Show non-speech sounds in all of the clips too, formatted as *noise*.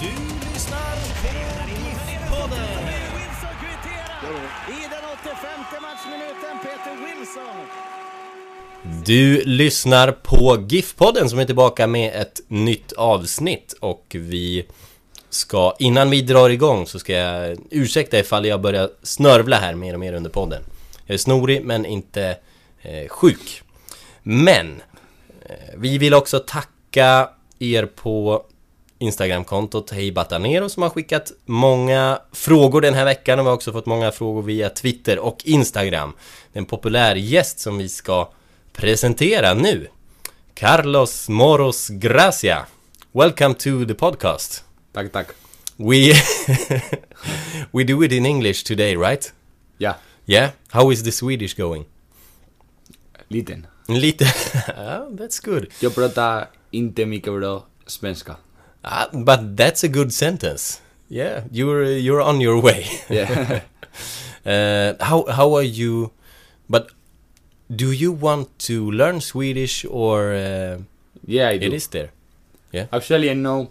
Du lyssnar på GIF-podden. I den 85 matchminuten Peter Wilson. Du lyssnar på GIF-podden som är tillbaka med ett nytt avsnitt och vi ska, innan vi drar igång så ska jag ursäkta ifall jag börjar snörvla här mer och mer under podden. Jag är snorig men inte eh, sjuk. Men eh, vi vill också tacka er på Instagramkontot Hej Batanero som har skickat många frågor den här veckan och vi har också fått många frågor via Twitter och Instagram. Det är en populär gäst som vi ska presentera nu. Carlos Moros Gracia. Welcome to the podcast. Tack, tack. We *laughs* we do it in English today, right? Ja, Yeah. How is the Swedish going? liten. Lite. *laughs* ah, that's good. Jag pratar inte mycket bra svenska. Ah, but that's a good sentence. Yeah, you're you're on your way. *laughs* Yeah. *laughs* Uh, how how are you? But do you want to learn Swedish or uh, yeah, I do. it is there? Yeah. Actually, I know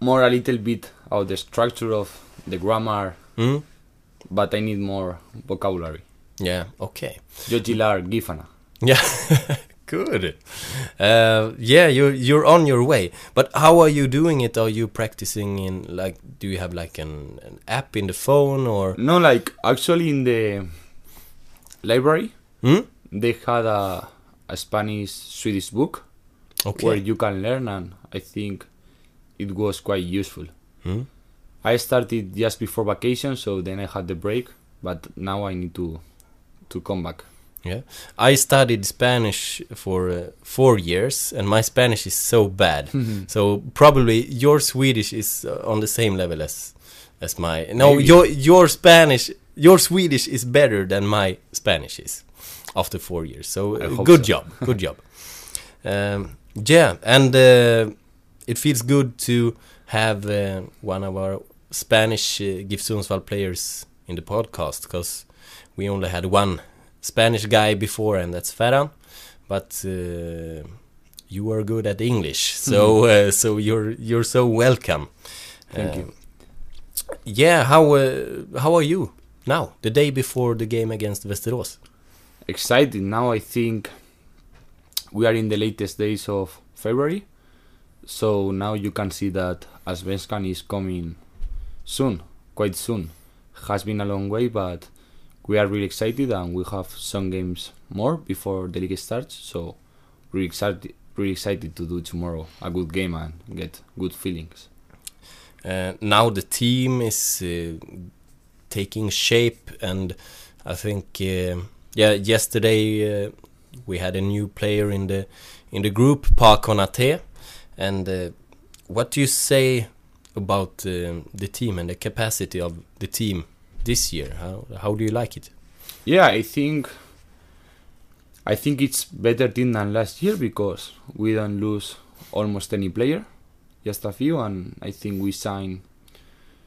more a little bit of the structure of the grammar, Mm? but I need more vocabulary. Yeah. Okay. Jag gillar Giffarna. Yeah. *laughs* Good. Uh, yeah, you're you're on your way. But how are you doing it? Are you practicing in like? Do you have like an, an app in the phone or? No, like, actually in the library, Hmm? they had a, a Spanish-Swedish book Okay. where you can learn, and I think it was quite useful. Hmm? I started just before vacation, so then I had the break. But now I need to to come back. Yeah, I studied Spanish for uh, four years, and my Spanish is so bad. *laughs* so probably your Swedish is uh, on the same level as as my. No, Maybe. your your Spanish, your Swedish is better than my Spanish is after four years. So uh, good so. job, *laughs* good job. Um, yeah, and uh, it feels good to have uh, one of our Spanish uh, GIF Sundsvall players in the podcast because we only had one Spanish guy before, and that's Ferran. But uh, you are good at English, *laughs* so uh, so you're you're so welcome. Thank Uh, you. Yeah, how uh, how are you now? The day before the game against Västerås. Excited now. I think we are in the latest days of February, so now you can see that Allsvenskan is coming soon, quite soon. Has been a long way, but we are really excited, and we have some games more before the league starts. So really excited, really excited to do tomorrow a good game and get good feelings. Uh, now the team is uh, taking shape, and I think uh, yeah, yesterday uh, we had a new player in the in the group, Pa Konate, and uh, what do you say about um the team and the capacity of the team this year? How how do you like it? Yeah, I think I think it's better team than last year because we don't lose almost any player, just a few, and I think we sign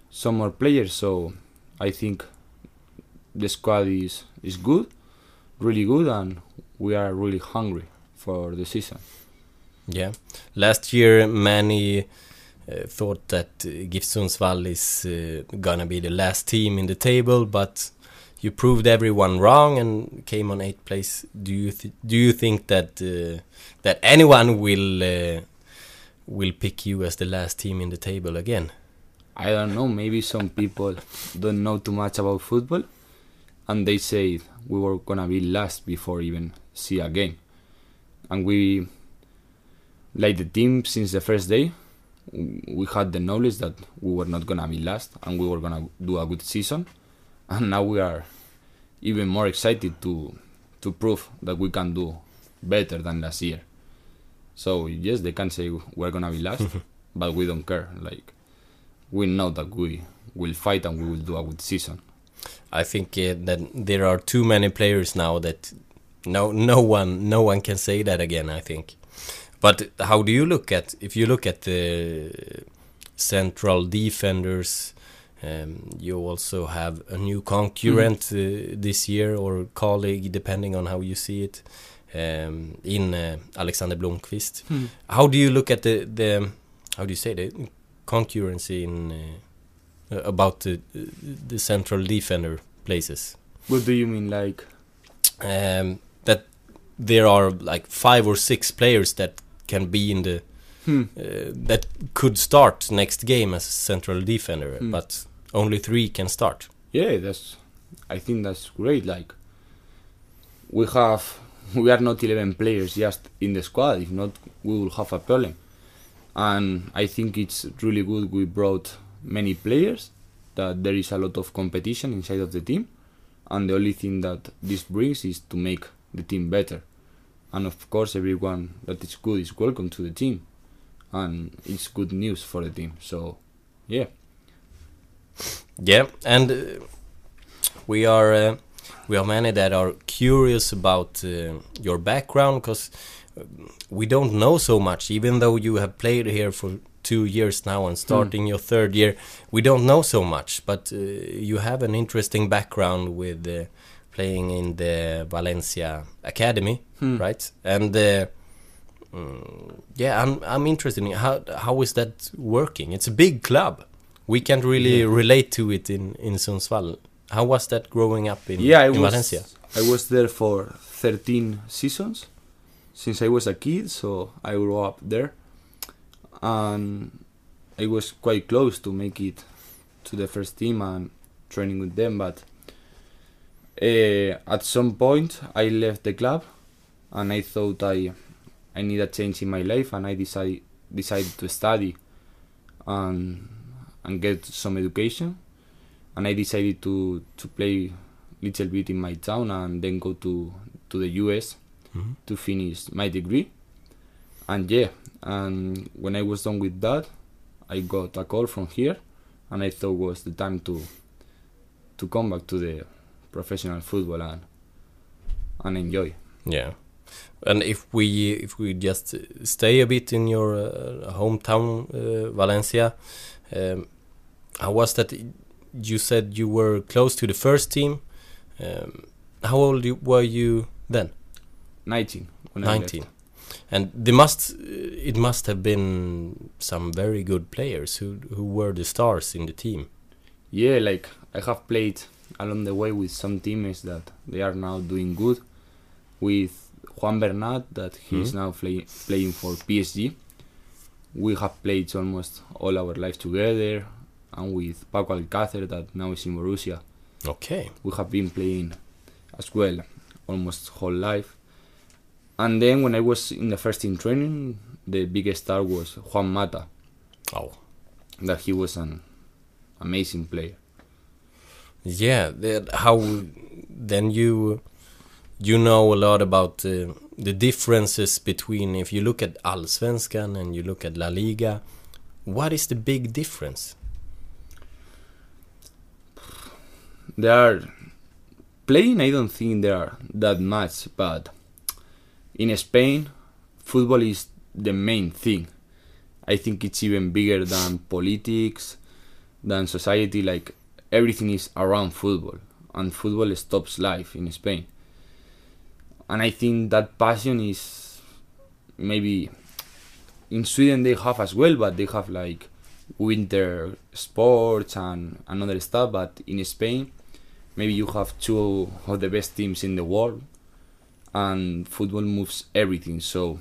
some more players. So I think the squad is is good, really good, and we are really hungry for the season. Yeah, last year many thought that uh, GIF Sundsvall is uh, gonna be the last team in the table, but you proved everyone wrong and came on eighth place. Do you do you think that that anyone will will pick you as the last team in the table again? I don't know. Maybe some people don't know too much about football, and they said we were gonna be last before even see a game, and we, like the team since the first day, we had the knowledge that we were not gonna be last and we were gonna do a good season, and now we are even more excited to to prove that we can do better than last year. So yes, they can say we're gonna be last, *laughs* but we don't care. Like we know that we will fight and we will do a good season. I think uh, that there are too many players now that no no one no one can say that again. I think. But how do you look at if you look at the central defenders? Um, you also have a new concurrent uh, this year or colleague, depending on how you see it, um, in uh, Alexander Blomqvist. How do you look at the the how do you say the concurrency in uh, about the the central defender places? What do you mean, like? um, that there are like five or six players that can be in the Hmm. uh, that could start next game as central defender, Hmm. but only three can start. Yeah, that's. I think that's great. Like, we have, *laughs* we are not eleven players just in the squad. If not, we will have a problem. And I think it's really good. We brought many players. That there is a lot of competition inside of the team, and the only thing that this brings is to make the team better. And of course, everyone that is good is welcome to the team, and it's good news for the team. So, yeah. Yeah, and uh, we are uh, we are many that are curious about uh, your background because we don't know so much. Even though you have played here for two years now and starting your third year, we don't know so much. But uh, you have an interesting background with uh, playing in the Valencia academy, Hmm. right? And uh, mm, yeah, I'm I'm interested in how how is that working? It's a big club. We can't really relate to it in in Sundsvall. How was that growing up in, yeah, I in was, Valencia? I was there for 13 seasons since I was a kid, so I grew up there, and I was quite close to make it to the first team and training with them. But uh, at some point, I left the club, and I thought I I need a change in my life, and I decided decided to study and and get some education and I decided to to play little bit in my town and then go to to the US Mhm. to finish my degree. And yeah, and when I was done with that, I got a call from here, and I thought was the time to to come back to the professional football and and enjoy. Yeah. And if we if we just uh, stay a bit in your uh, hometown, uh, Valencia, um, how was that? You said you were close to the first team. Um, how old were you then? 19 when I left. Nineteen. And there must it must have been some very good players who who were the stars in the team. Yeah, like I have played along the way with some teammates that they are now doing good. With Juan Bernat, that he is Mhm. now play, playing for PSG. We have played almost all our life together, and with Paco Alcácer, that now is in Borussia. Okay. We have been playing as well almost whole life. And then when I was in the first team training, the biggest star was Juan Mata, Oh. that he was an amazing player. Yeah, how then you you know a lot about uh, the differences between if you look at Allsvenskan and you look at La Liga. What is the big difference? There are playing. I don't think there are that much, but in Spain, football is the main thing. I think it's even bigger than politics, than society. Like everything is around football, and football stops life in Spain. And I think that passion is maybe in Sweden they have as well, but they have like winter sports and another stuff. But in Spain, maybe you have two of the best teams in the world, and football moves everything. So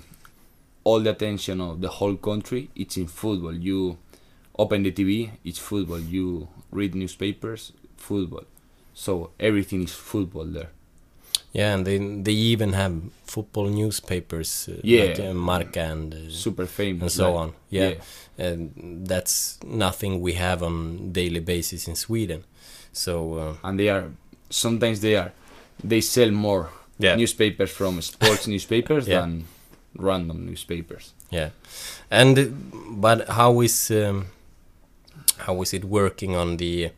all the attention of the whole country it's in football. You open the TV, it's football. You read newspapers, football. so everything is football there. Yeah, and they they even have football newspapers, uh, Yeah. like uh, Marca and uh, Super famous. and so on. Yeah. and that's nothing we have on daily basis in Sweden. So uh, and they are sometimes they are they sell more Yeah. newspapers from sports *laughs* newspapers Yeah. than random newspapers. yeah, and but how is um, how is it working on the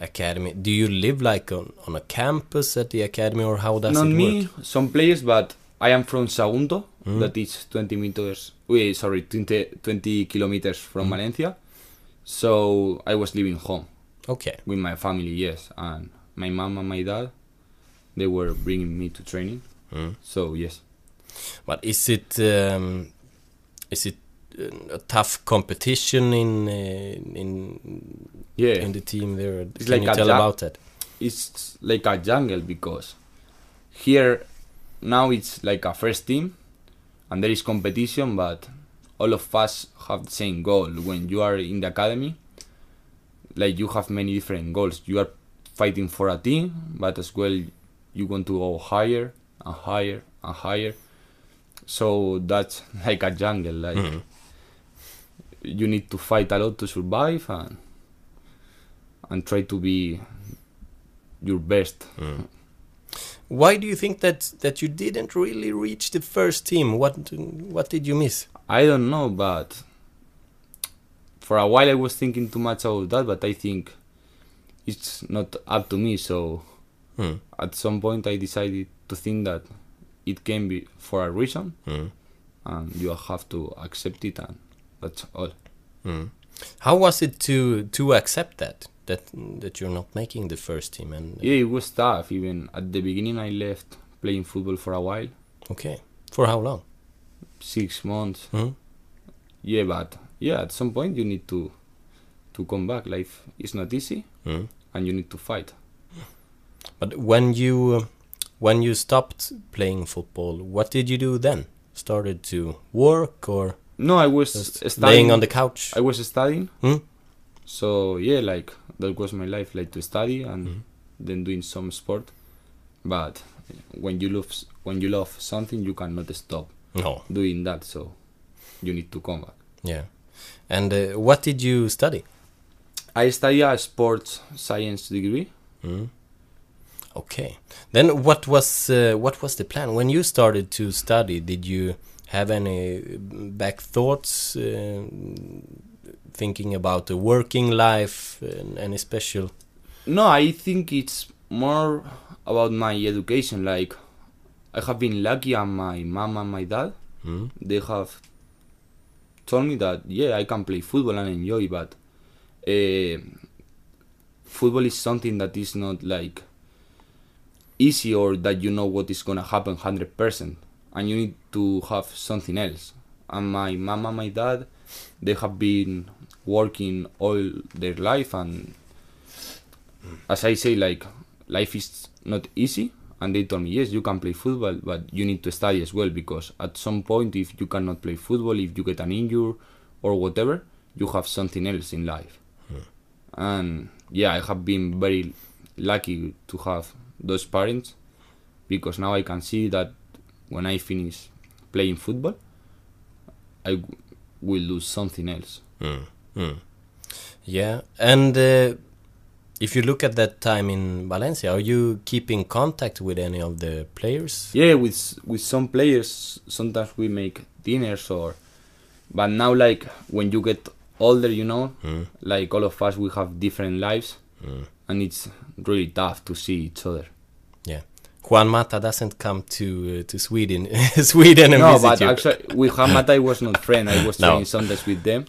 academy? Do you live like on, on a campus at the academy, or how does Not it work? me, some players, but I am from Sagunto, Mm. that is 20 meters, wait, sorry, 20, 20 kilometers from Mm. Valencia. So I was living home Okay, with my family, yes, and my mom and my dad, they were bringing me to training. Mm. So yes, but is it um, is it a tough competition in uh, in yeah, in the team there? It's Can like you tell about that? it's like a jungle because here now it's like a first team and there is competition but all of us have the same goal when you are in the academy like you have many different goals you are fighting for a team but as well you want to go higher and higher and higher so that's *laughs* like a jungle like Mhm. You need to fight a lot to survive and and try to be your best Why do you think that that you didn't really reach the first team? What what did you miss? I don't know, but for a while I was thinking too much about that, but I think it's not up to me. So Hmm. at some point I decided to think that it can be for a reason, Hmm. and you have to accept it, and that's all. Hmm. How was it to to accept that that that you're not making the first team? And Yeah, it was tough. Even at the beginning, I left playing football for a while, okay, for how long? six months. Hmm? Yeah, but yeah, at some point you need to to come back. Life is not easy, Hmm. and you need to fight. But when you uh, when you stopped playing football, what did you do then? Started to work or No, I was just studying. laying on the couch? I was studying, Hmm? so yeah, like that was my life, like to study and Mhm. then doing some sport. But when you love when you love something, you cannot stop No. doing that. So you need to come back. Yeah. And uh, what did you study? I study a sports science degree. Mm. Okay. Then what was uh, what was the plan when you started to study? Did you have any back thoughts, uh, thinking about the working life, and any special? No, I think it's more about my education. Like I have been lucky, and my mom and my dad Mm? they have told me that yeah I can play football and enjoy but uh, football is something that is not like easy or that you know what is gonna happen 100% and you need to have something else. And my mom and my dad they have been working all their life and as I say like life is not easy and they told me yes you can play football but you need to study as well because at some point if you cannot play football if you get an injury or whatever you have something else in life. Hmm. And yeah i have been very lucky to have those parents because now i can see that when i finish playing football i will do something else Mm. Mm. Yeah. And uh, if you look at that time in Valencia, are you keeping contact with any of the players? yeah with with some players sometimes we make dinners or but now like when you get older you know Mm. like all of us we have different lives Mm. and it's really tough to see each other Yeah. Juan Mata doesn't come to uh, to Sweden, *laughs* Sweden and no visit but you. actually with Hamata I was not friend I was *laughs* No. training sometimes with them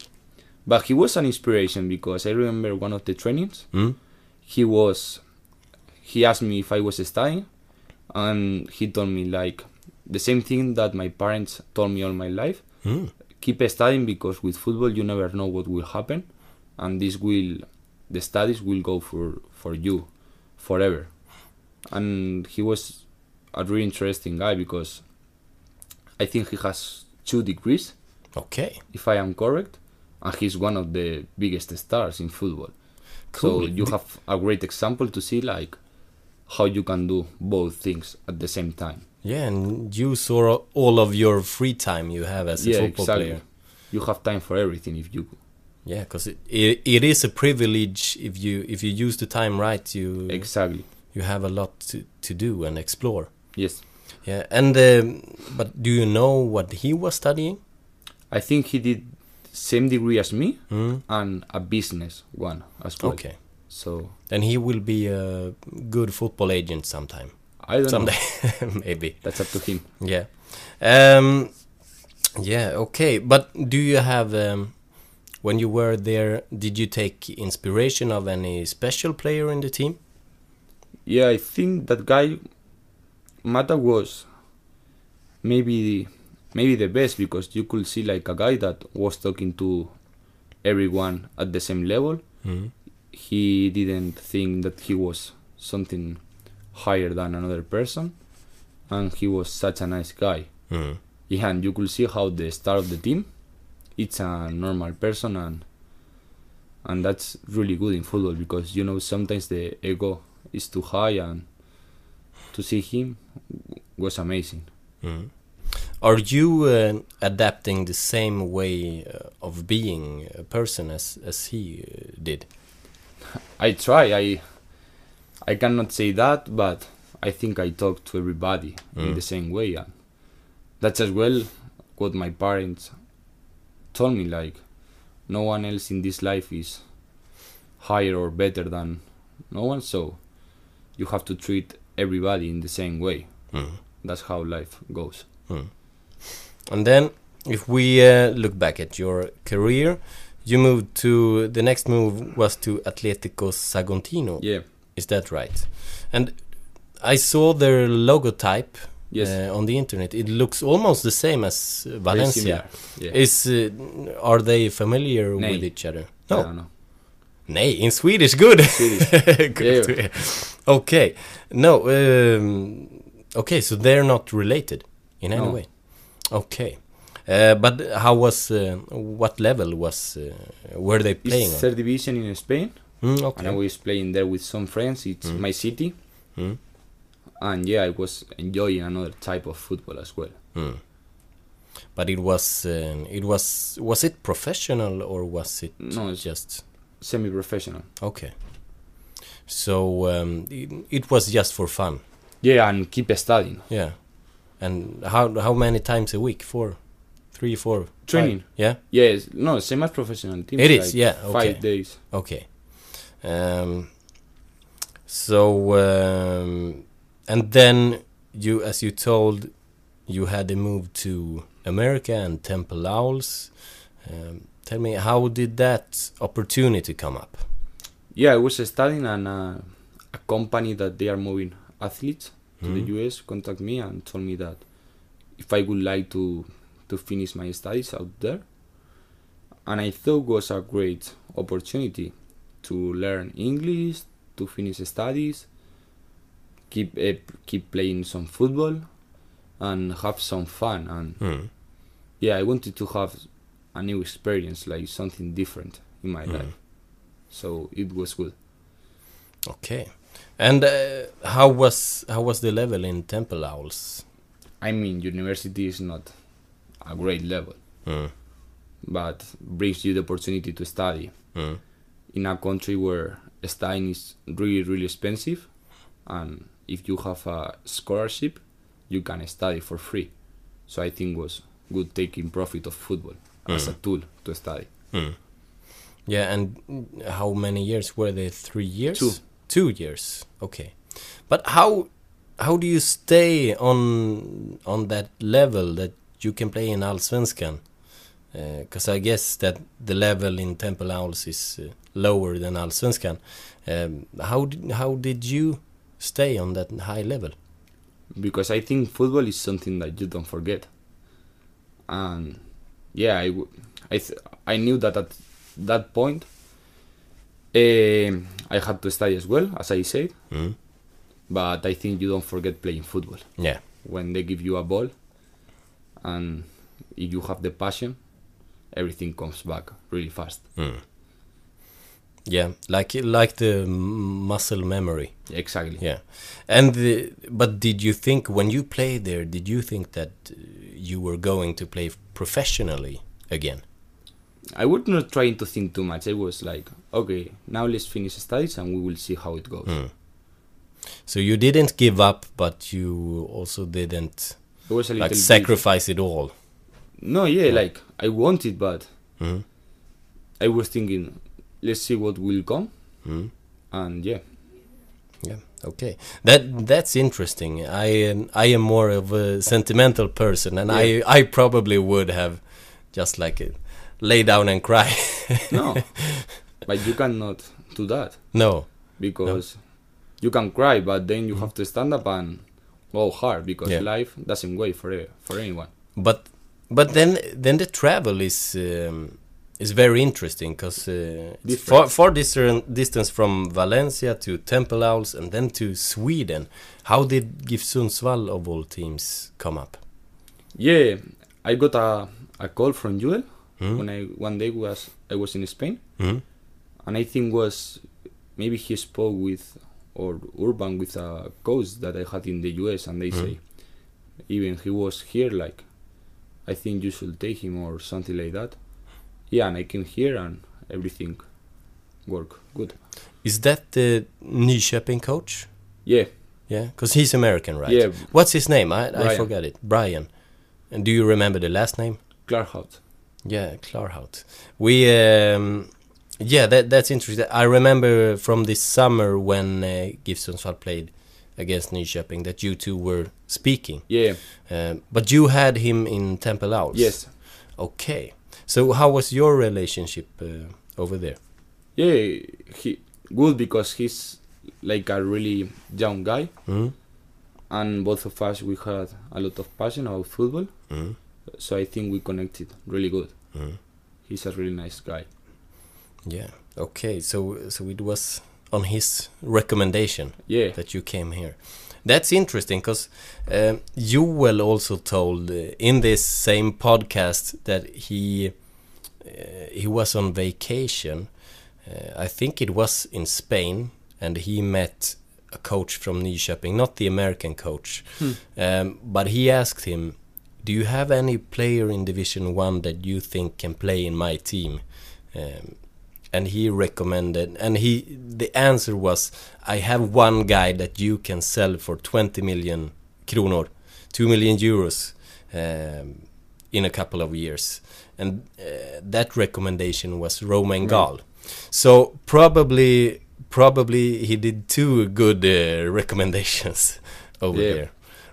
but he was an inspiration because I remember one of the trainings Mm? he was he asked me if I was studying and he told me like the same thing that my parents told me all my life Mm. keep studying because with football you never know what will happen and this will the studies will go for for you forever and he was a really interesting guy because i think he has two degrees Okay. if i am correct and he's one of the biggest stars in football Cool. so you have a great example to see like how you can do both things at the same time. Yeah, and you saw all of your free time you have as a yeah, football exactly. player. You have time for everything if you Yeah, because it, it, it is a privilege if you if you use the time right. You exactly. You have a lot to, to do and explore. Yes. Yeah, and um, but do you know what he was studying? I think he did same degree as me Mm. and a business one as well. Okay, So then he will be a good football agent sometime. I don't Someday, know. *laughs* maybe. That's up to him. Yeah. Um, yeah. Okay. But do you have um, when you were there? Did you take inspiration of any special player in the team? Yeah, I think that guy Mata was maybe maybe the best because you could see like a guy that was talking to everyone at the same level. Mm. He didn't think that he was something higher than another person, and he was such a nice guy. Mm. Yeah, and you could see how the star of the team, it's a normal person, and and that's really good in football because you know sometimes the ego is too high, and to see him was amazing. Mm. Are you uh, adapting the same way uh, of being a person as as he uh, did? *laughs* I try. I I cannot say that, but I think I talk to everybody in Mm. the same way, and that's as well what my parents told me. Like, no one else in this life is higher or better than no one, so you have to treat everybody in the same way. Mm. That's how life goes. And then, if we uh, look back at your career, you moved to the next move was to Atletico Saguntino. Yeah. Is that right? And I saw their logotype Yes. uh, on the internet. It looks almost the same as uh, Very Valencia. similar. Yeah. Is uh, are they familiar Nej. with each other? I No. Nej, in Swedish. Good. Swedish. *laughs* good Yeah. Okay. No. Um, okay, so they're not related in any No. way. Okay. Uh, but how was uh, what level was uh, were they playing It's third division in Spain, Mm, and I okay. was playing there with some friends. It's Mm. my city. Mm, and yeah, I was enjoying another type of football as well. mm. But it was it was was it professional or was it No, it's- just Semi-professional. okay? So um, it, it was just for fun. Yeah, and keep studying. Yeah. And how how many times a week? Four, three, four. five? Training. Yeah. Yes, no, semi-professional team. It is, yeah, okay. Five days. Okay. Um. So um, and then you, as you told, you had a move to America and Temple Owls. Um, tell me, how did that opportunity come up? Yeah, I was studying and uh, a company that they are moving athletes to Mhm. the US contact me and told me that if I would like to to finish my studies out there, and I thought was a great opportunity to learn English, to finish studies, keep uh, keep playing some football, and have some fun. And Hmm. yeah, I wanted to have a new experience, like something different in my Mm. life. So it was good. Okay. And uh, how was how was the level in Temple Owls? I mean, university is not a great level, Hmm. but brings you the opportunity to study Hmm. in a country where studying is really, really expensive. And if you have a scholarship, you can study for free. So I think was good taking profit of football as a tool to study. Hmm. Yeah, and how many years were they? Three years. Two. Two years. Okay, but how how do you stay on on that level that you can play in Allsvenskan? Because I guess that the level in Temple Owls is uh, lower than Allsvenskan. Um, how did, how did you stay on that high level? because I think football is something that you don't forget. And yeah, I, I, th- I knew that at that point um I had to study as well, as I said. Mm. But I think you don't forget playing football Yeah. when they give you a ball, and if you have the passion, everything comes back really fast. Mm. Yeah, like like the muscle memory. Exactly. Yeah, and the, but did you think when you played there? Did you think that uh, you were going to play professionally again? I was not trying to think too much. I was like, okay, now let's finish studies and we will see how it goes. Mm. So you didn't give up, but you also didn't It was a little like bit- sacrifice it all. No, yeah, like I wanted, but Mhm. I was thinking, let's see what will come, Mm. and yeah, Yeah. Okay. That that's interesting. I am I am more of a sentimental person, and I I probably would have just like uh, lay down and cry. *laughs* no, *laughs* but you cannot do that no. because you can cry, but then you have to stand up and go hard because. Yeah. life doesn't wait for for anyone. But but then then the travel is um, is very interesting because uh, it's far far distance from Valencia to Temple Owls and then to Sweden. How did GIF Sundsvall of all teams come up? Yeah, I got a a call from Joel Hmm? when I one day was I was in Spain, Mhm. and I think was maybe he spoke with or Urban with a coach that I had in the US, and they Mhm. say even he was here like I think you should take him or something like that. Yeah, and I came here and everything worked good. Is that the Nyköping coach? Yeah, Yeah, because he's American, right? Yeah. What's his name? I, I forgot it. Brian. And do you remember the last name? Clarhaut. Yeah, Clarhaut. We, um, yeah, that that's interesting. I remember from this summer when uh, GIF Sundsvall played against Nyköping that you two were speaking. Yeah, Um, but you had him in Temple Owls. yes, Okay. So how was your relationship uh, over there? yeah. He good because he's like a really young guy. Mm? and both of us we had a lot of passion about football Mm? so i think we connected really good Mm. he's a really nice guy Yeah. Okay. So so it was on his recommendation. yeah that you came here. That's interesting because um, Joel also told uh, in this same podcast that he uh, he was on vacation. Uh, I think it was in Spain, and he met a coach from Nyköping, not the American coach, um, but he asked him, "Do you have any player in Division One that you think can play in my team?" Um, and he recommended and he the answer was i have one guy that you can sell for 20 million kronor 2 million euros um, in a couple of years and uh, that recommendation was romain gall so probably probably he did two good uh, *laughs* recommendations over Yeah. there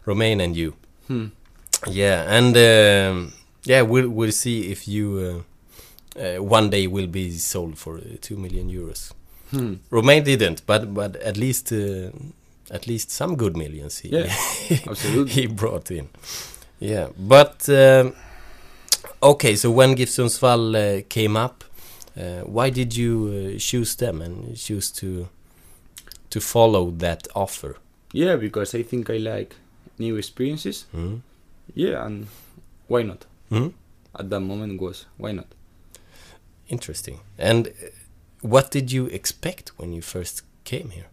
romain and you Hmm. yeah and um, yeah we'll, we'll see if you uh, uh, one day will be sold for uh, two million euros. Hmm. Romain didn't, but but at least uh, at least some good millions he Yeah, *laughs* absolutely. he brought in. Yeah, but um, okay. So when GIF Sundsvall uh, came up, uh, why did you uh, choose them and choose to to follow that offer? yeah because i think i like new experiences Mm? yeah and why not Mm? at that moment was why not Interesting. And uh, what did you expect when you first came here?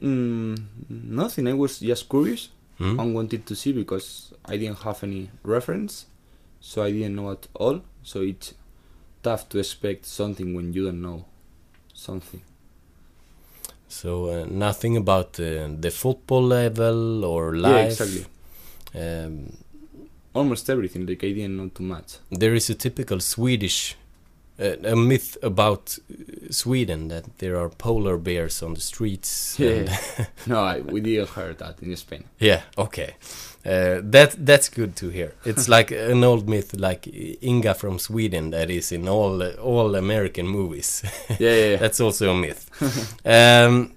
mm, nothing i was just curious Mm? and wanted to see because i didn't have any reference so i didn't know at all. So it's tough to expect something when you don't know something. So uh, nothing about uh, the football level or life. yeah exactly. Um, almost everything like i didn't know too much. there is a typical Swedish, a myth about Sweden that there are polar bears on the streets. Yeah. *laughs* *laughs* no I, we didn't hear that in spain yeah. Okay. Uh, that that's good to hear. It's *laughs* like an old myth, like Inga from Sweden, that is in all all American movies. yeah yeah, yeah. That's also a myth. um,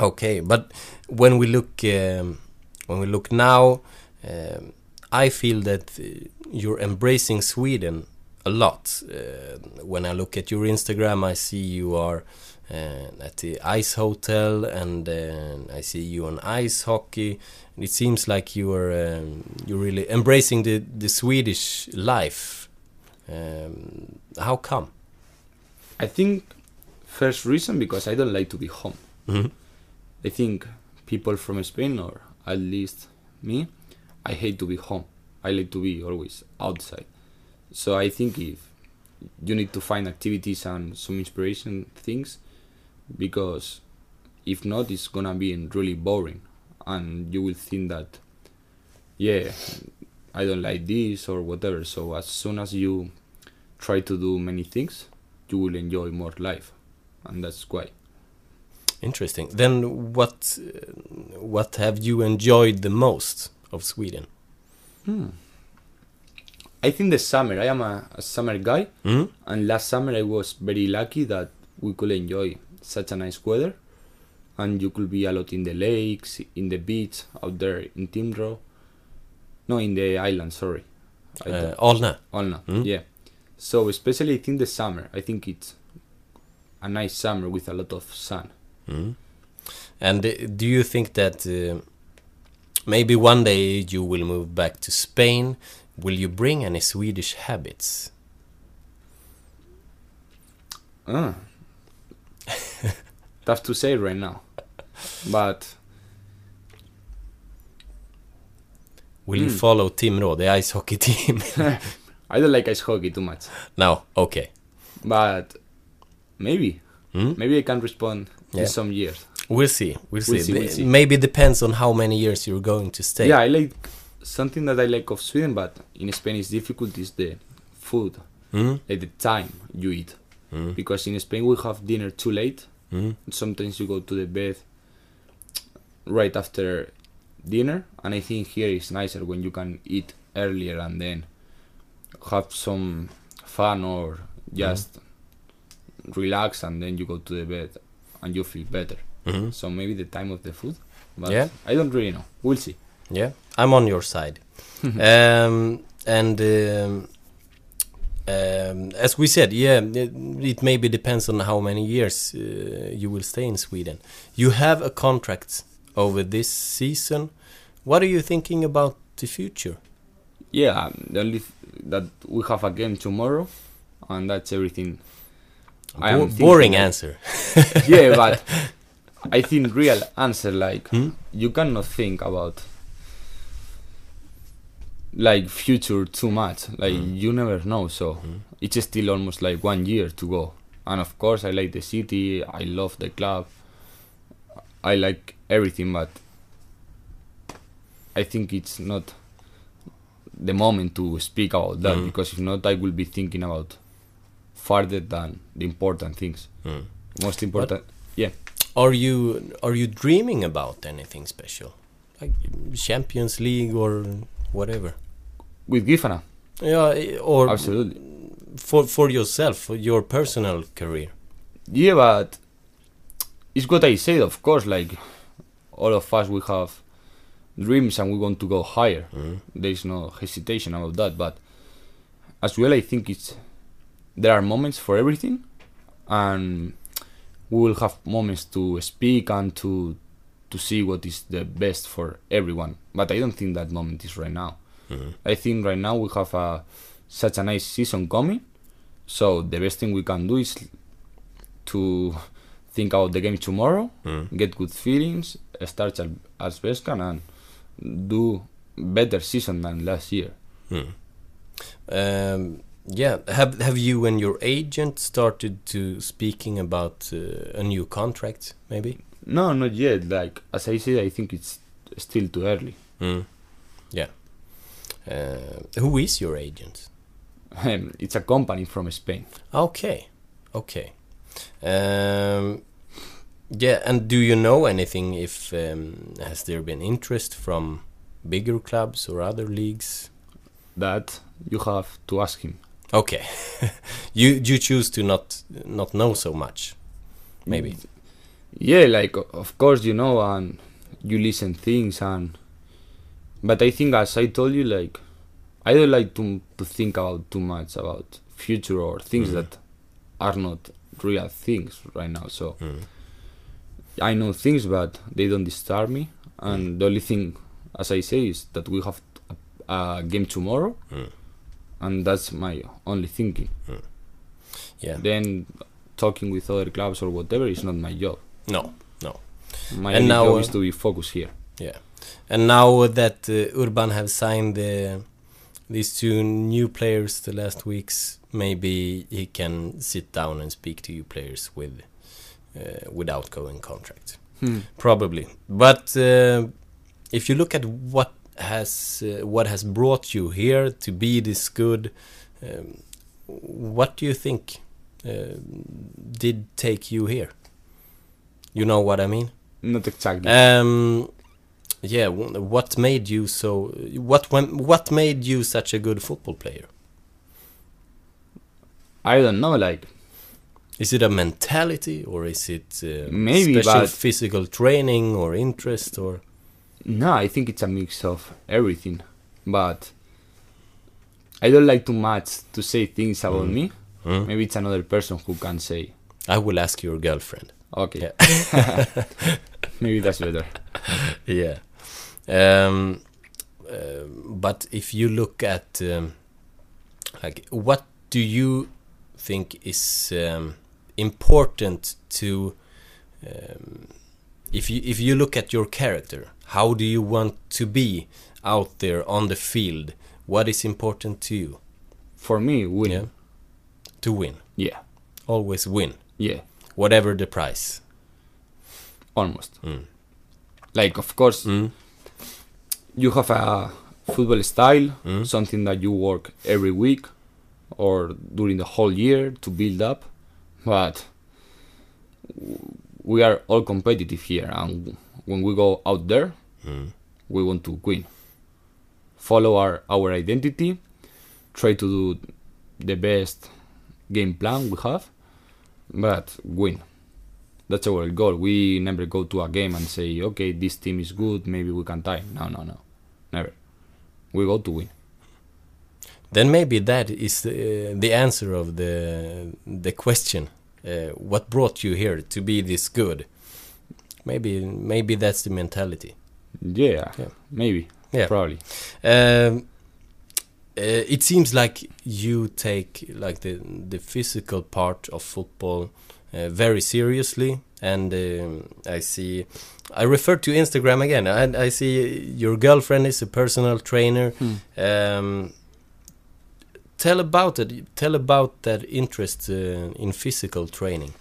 okay, but when we look um, when we look now, um, I feel that uh, you're embracing Sweden a lot. Uh, when I look at your Instagram, I see you are uh, at the Ice Hotel, and uh, I see you on ice hockey. And it seems like you are um, you're really embracing the the Swedish life. Um, how come? I think first reason because I don't like to be home. Mhm. I think people from Spain, or at least me, I hate to be home. I like to be always outside. So I think if you need to find activities and some inspiration things, because if not, it's gonna be really boring, and you will think that, yeah, I don't like this or whatever. So as soon as you try to do many things, you will enjoy more life, and that's why. Interesting. Then what what have you enjoyed the most of Sweden? Hmm. I think the summer. I am a, a summer guy, Mm? and last summer I was very lucky that we could enjoy such a nice weather, and you could be a lot in the lakes, in the beach out there in Timrå. No, in the island. Sorry, Uh, Alnö. Alnö. Mm. Yeah. So especially I think the summer. I think it's a nice summer with a lot of sun. Mm. And uh, do you think that uh, maybe one day you will move back to Spain? Will you bring any Swedish habits? Ah. *laughs* Tough to say right now, but Will you Mm. follow Timrå, the ice hockey team? *laughs* I don't like ice hockey too much. no, okay. But maybe, Mm? maybe I can respond Yeah. in some years. We'll see. We'll see. see, we'll see. Maybe depends on how many years you're going to stay. Yeah, I like something that I like of Sweden, but in Spain is difficult is the food, Mm? at the time you eat. Mm. Because in Spain we have dinner too late. Mm. Sometimes you go to the bed right after dinner, and I think here is nicer when you can eat earlier and then have some fun or just relax, and then you go to the bed and you feel better. Mhm. So maybe the time of the food, but Yeah. I don't really know. We'll see. Yeah, I'm on your side. um, and um, um, as we said, yeah, it, it maybe depends on how many years uh, you will stay in Sweden. You have a contract over this season. What are you thinking about the future? Yeah, the only th- that we have a game tomorrow, and that's everything. I am boring answer. yeah, but *laughs* I think real answer like Hmm? you cannot think about like future too much. Like Hmm. you never know. So it's still almost like one year to go. And of course, I like the city. I love the club. I like everything, but I think it's not the moment to speak about that Mhm. because if not, I will be thinking about farther than the important things. Mm. Most important, yeah. Are you are you dreaming about anything special, like Champions League or whatever? With Giffarna, Yeah, or absolutely. for for yourself, for your personal career. Yeah, but it's what I said. Of course, like all of us, we have dreams and we want to go higher. Mm-hmm. There is no hesitation about that. But as well, I think it's there are moments for everything, and we will have moments to speak and to to see what is the best for everyone. But I don't think that moment is right now. I think right now we have a such a nice season coming. So the best thing we can do is to think about the game tomorrow, get good feelings, start as, as can, and do better season than last year. Um, yeah, have have you and your agent started to speaking about uh, a new contract? Maybe. No, not yet. Like as I said, I think it's still too early. Mm. Yeah. Uh, who is your agent? it's a company from Spain. Okay, okay. Um, yeah, and do you know anything if um, has there been interest from bigger clubs or other leagues? That you have to ask him. Okay, *laughs* you you choose to not not know so much, maybe. Yeah, like of course you know and you listen things and but I think as I told you like I don't like to to think about too much about future or things mm. that are not real things right now. So mm. I know things but they don't disturb me mm. and the only thing as I say is that we have a, a game tomorrow and that's my only thinking. Yeah. Then talking with other clubs or whatever is not my job. No, no. My And now, uh, is to be focused here. Yeah. And now that uh, Urban have signed uh, these two new players the last weeks, maybe he can sit down and speak to you players with uh, without going contract. Hmm. Probably. But uh, if you look at what has uh, what has brought you here to be this good, um, what do you think uh, did take you here? You know what I mean? Not exactly. Um, yeah. What made you so? What when? What made you such a good football player? I don't know, like Is it a mentality, or is it uh, Maybe, special physical training or interest, or no, I think it's a mix of everything. But I don't like too much to say things about Mm. me. Hmm? Maybe it's another person who can say. I will ask your girlfriend. Okay, Yeah. *laughs* maybe that's better. yeah. Um, uh, but if you look at um, like what do you think is um, important to um, if you if you look at your character how do you want to be out there on the field what is important to you For me, win. yeah to win Yeah, always win yeah, whatever the price almost. Mm. Like, of course, mm. you have a football style, Mm. something that you work every week or during the whole year to build up. But we are all competitive here, and when we go out there, Mm. we want to win. Follow our, our identity, try to do the best game plan we have, but win. That's our goal. We never go to a game and say, okay, this team is good, maybe we can tie. No, no, no. Never. We go to win. Then maybe that is uh, the answer of the the question. Uh, what brought you here to be this good? Maybe maybe that's the mentality. Yeah, Yeah. maybe. Yeah. Probably. Um, uh, it seems like you take like the the physical part of football uh, very seriously, and um, I see. I refer to Instagram again. I, I see your girlfriend is a personal trainer. Um, tell about it. Tell about that interest uh, in physical training.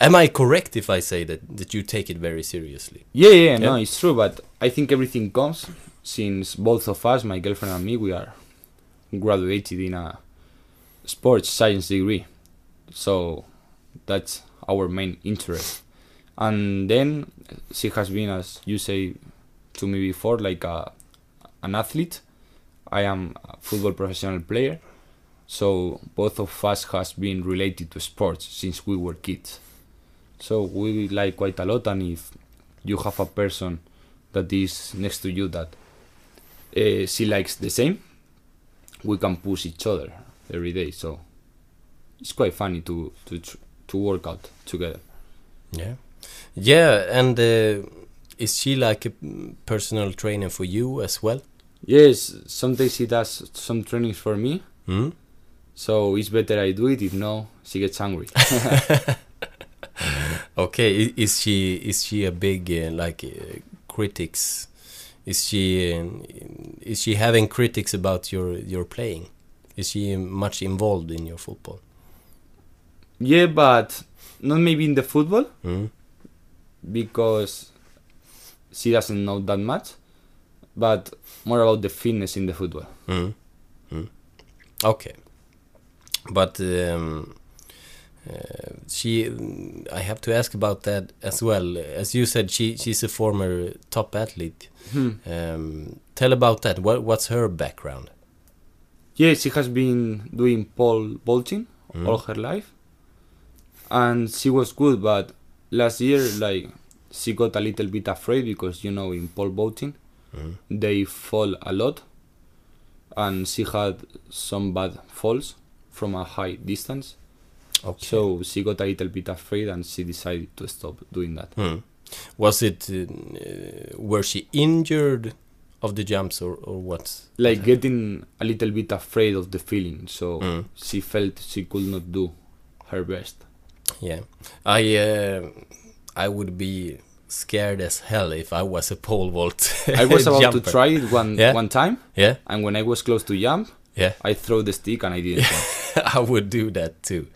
Am I correct if I say that that you take it very seriously? Yeah, yeah, no, it's true, but I think everything comes since both of us, my girlfriend and me, we are graduated in a sports science degree. So that's our main interest. And then she has been, as you say to me before, like a, an athlete. I am a football professional player. So both of us has been related to sports since we were kids. So we like quite a lot, and if you have a person that is next to you that uh, she likes the same, we can push each other every day. So it's quite funny to to to work out together. Yeah, yeah, and uh, is she like a mm, personal trainer for you as well? Yes, sometimes she does some trainings for me, Hmm? so it's better I do it. If no, she gets angry. *laughs* Okay, is she is she a big uh, like uh, critics? Is she is she having critics about your your playing? Is she much involved in your football? yeah, but not maybe in the football Hmm? because she doesn't know that much, but more about the fitness in the football. Mm. Mm. Okay. But um, uh, she, I have to ask about that as well. As you said, she she's a former top athlete. Um, tell about that. What what's her background? Yeah, she has been doing pole vaulting all her life, and she was good. But last year, like, she got a little bit afraid because you know in pole vaulting they fall a lot, and she had some bad falls from a high distance. Okay. So she got a little bit afraid, and she decided to stop doing that. Hmm. Was it? Uh, were she injured of the jumps or or what? Like getting a little bit afraid of the feeling, so Mm. she felt she could not do her best. Yeah, I uh, I would be scared as hell if I was a pole vault. I was *laughs* about jumper. to try it one Yeah? one time, Yeah, and when I was close to jump, yeah. I throw the stick and I didn't. *laughs* *laughs* I would do that too.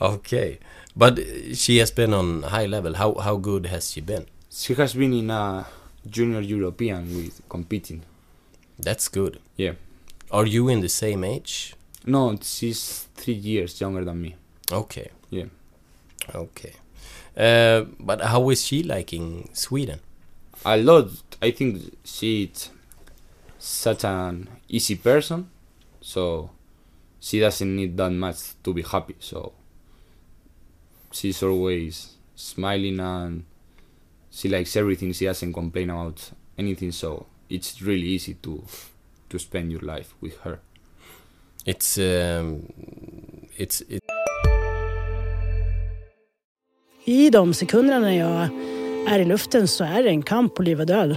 Okay, but she has been on high level. How how good has she been? she has been in a junior European with competing. That's good. Yeah. Are you in the same age? No, she's three years younger than me. Okay, Yeah. okay. Uh, but how is she like in Sweden? A lot. I think she's such an easy person, so she doesn't need that much to be happy. So she's always smiling and she likes everything. She doesn't complain about anything. So it's really easy to to spend your life with her. It's um, it's it, I de sekunderna när jag är i luften så är det en kamp på liv och död.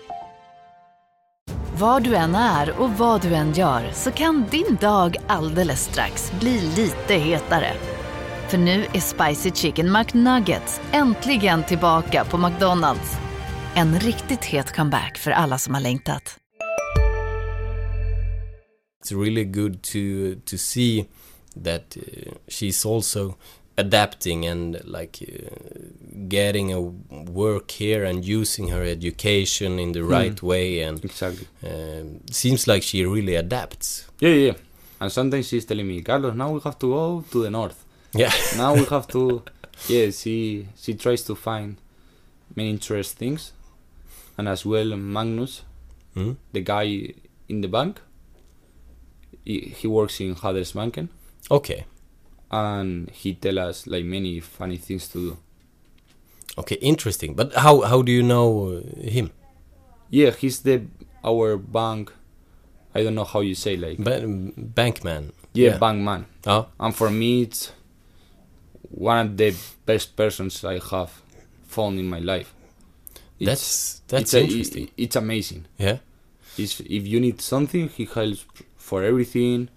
Var du än är och vad du än gör så kan din dag alldeles strax bli lite hetare. För nu är Spicy Chicken McNuggets äntligen tillbaka på McDonalds. En riktigt het comeback för alla som har längtat. it's really good to to see that uh, she's also adapting and like uh, getting a work here and using her education in the right way and Exactly. um, seems like she really adapts. Yeah, yeah. And sometimes she's telling me, Carlos, now we have to go to the north. Yeah. *laughs* now we have to *laughs* yeah she she tries to find many interesting things and as well magnus Mm. the guy in the bank he, he works in Handelsbanken Okay. And he tell us like many funny things to do Okay, interesting. But how how do you know uh, him? yeah he's the our bank i don't know how you say like Ba- Bankman. yeah, bank man Oh, and for me it's one of the best persons i have found in my life It's- that's that's it's a- interesting. it's amazing yeah. He's, if you need something, he helps for everything.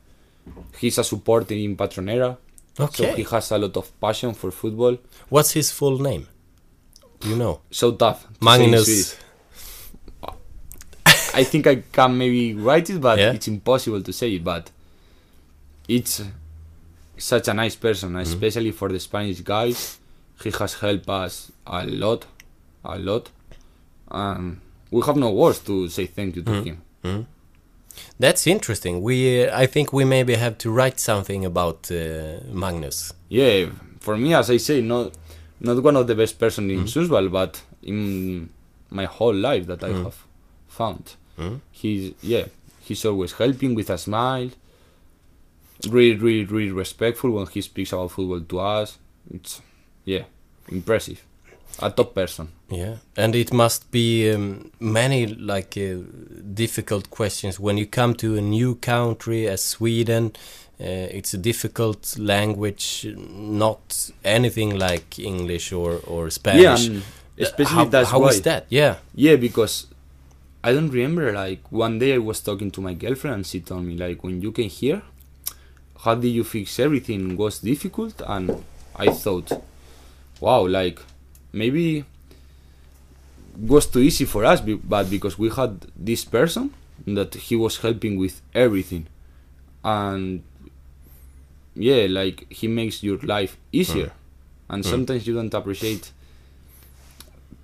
He's a supporter in Patronera, so Okay. he has a lot of passion for football. What's his full name? You know? So tough. to Magnus. I think I can maybe write it, but Yeah. it's impossible to say it. But it's such a nice person, Mm-hmm. especially for the Spanish guys. He has helped us a lot, a lot, and we have no words to say thank you to Mm-hmm. him. That's interesting. We, uh, I think we maybe have to write something about uh, Magnus. Yeah, for me, as I say, not not one of the best person in Sundsvall, but in my whole life that I have found. Mhm. He's yeah, he's always helping with a smile. Really, really, really respectful when he speaks about football to us. It's yeah, impressive. A top person. Yeah, and it must be um, many like uh, difficult questions when you come to a new country as Sweden. Uh, it's a difficult language, not anything like English or or Spanish. Yeah, and especially how, that's how why. is that? Yeah. Yeah, because I don't remember. Like one day I was talking to my girlfriend, and she told me like, when you came here, how did you fix everything? Was difficult, and I thought, wow, like maybe was too easy for us, but because we had this person that he was helping with everything, and yeah, like he makes your life easier, and sometimes you don't appreciate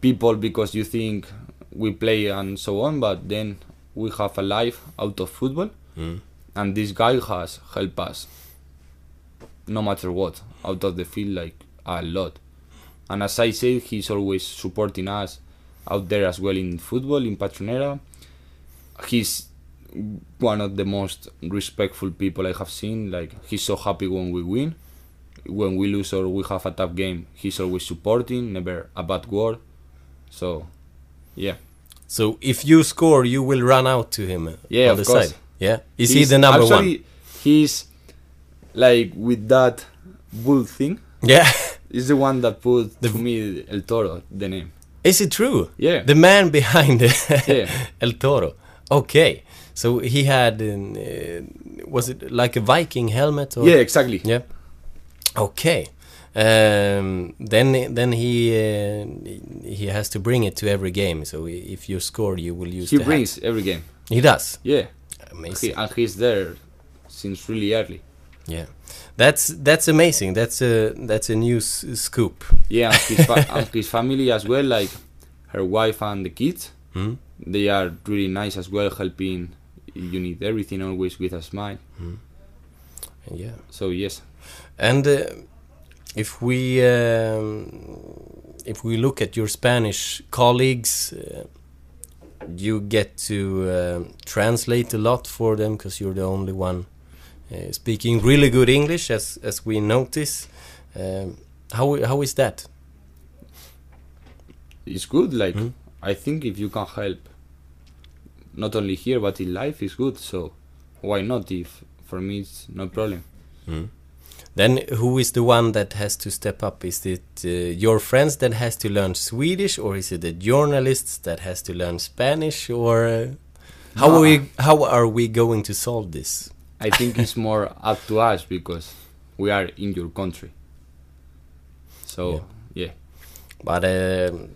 people because you think we play and so on, but then we have a life out of football, Mm. and this guy has helped us no matter what out of the field like a lot. And as I said, he's always supporting us out there as well in football in Patronera. He's one of the most respectful people I have seen. Like he's so happy when we win. When we lose or we have a tough game, he's always supporting, never a bad word. So, yeah. So if you score, you will run out to him Yeah, on of the course. side. Yeah. Is he the number one? He's like with that bull thing. Yeah. *laughs* He's the one that put The- to me El Toro the name. Is it true? Yeah. The man behind Yeah. *laughs* El Toro. Okay. So he had, an, uh, was it like a Viking helmet? Or? Yeah, exactly. Yeah. Okay. Um, then then he uh, he has to bring it to every game. So if you score, you will use. He the hat. brings every game. He does. Yeah, Amazing. he, and he's there since really early. Yeah. That's that's amazing. That's a that's a new scoop. Yeah, and his, fa- and his family as well, like her wife and the kids. Hmm? They are really nice as well, helping. You need everything always with a smile. Yeah. So yes, And uh, if we um, if we look at your Spanish colleagues, uh, you get to um translate a lot for them because you're the only one uh, speaking really good English, as as we notice. Um, how how is that? it's good. Like Hmm? I think if you can help, not only here but in life, is good. So why not? If for me it's no problem. Then who is the one that has to step up? Is it uh, your friends that has to learn Swedish, or is it the journalists that has to learn Spanish, or uh, how No, are we how are we going to solve this? I think it's more up to us because we are in your country. So yeah, But um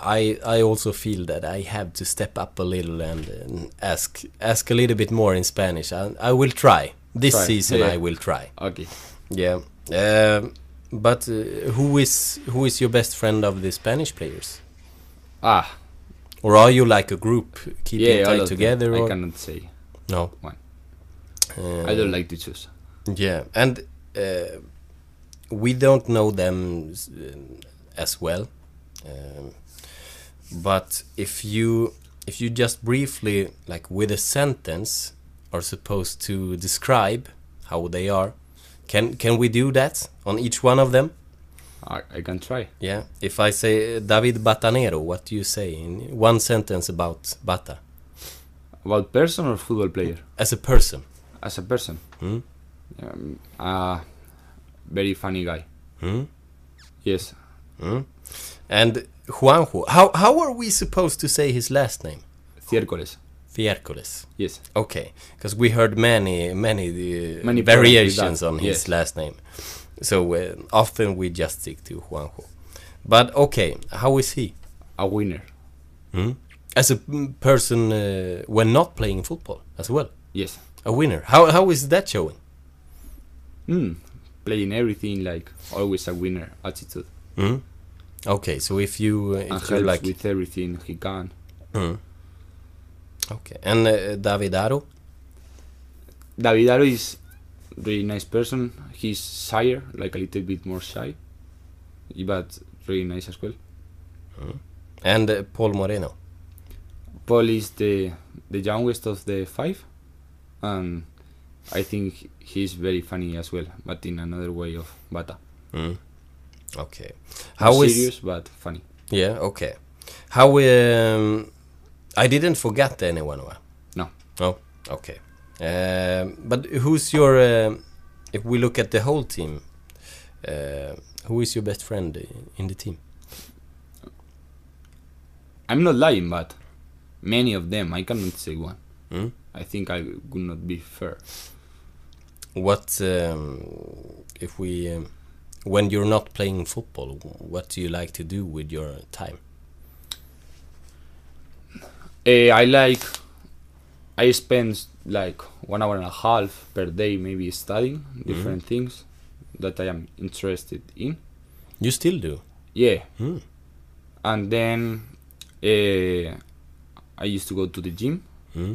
I I also feel that I have to step up a little and, and ask ask a little bit more in Spanish. I, I will try this Try, season. yeah. I will try. okay. Yeah. Um but uh, who is who is your best friend of the Spanish players? Ah, Or are you like a group keeping yeah, tight together? I cannot say. No. One. I don't like to choose. Yeah, and uh, we don't know them uh, as well. Um, but if you if you just briefly, like with a sentence, are supposed to describe how they are, can can we do that on each one of them? I, I can try. Yeah. If I say uh, David Batanero, what do you say in one sentence about Bata About person or football player? as a person? As a person, Hmm? um, uh, very funny guy. Hmm? Yes, Hmm? And Juanjo, how how are we supposed to say his last name? Ciércoles. Fiercoles. Yes, Okay, because we heard many many, uh, Many variations problems with that, on his yes. last name. So uh, often we just stick to Juanjo. But okay, how is he? a winner. Hmm? As a mm, person uh, when not playing football as well, Yes. A winner. How how is that showing? Mm. Playing everything like always a winner attitude. Hmm? Okay, so if you uh, if helps like with everything he can. Hmm. Okay, and uh, Davidaro. Davidaro is really nice person. He's shyer, like a little bit more shy, but really nice as well. And uh, Pol Moreno. Pol is the the youngest of the five, and I think he's very funny as well, but in another way of Bata. Mm. Okay. Not How is serious but funny? Yeah, okay. How um I didn't forget anyone. No. Oh, okay. Um, but who's your um if we look at the whole team, uh, who is your best friend in the team? I'm not lying, but many of them I cannot say one. Hmm? I think I would not be fair. What um, if we um, when you're not playing football, what do you like to do with your time? Eh, I like. I spend like one hour and a half per day, maybe studying different things that I am interested in. You still do? Yeah, Hmm. and then uh, I used to go to the gym, Hmm?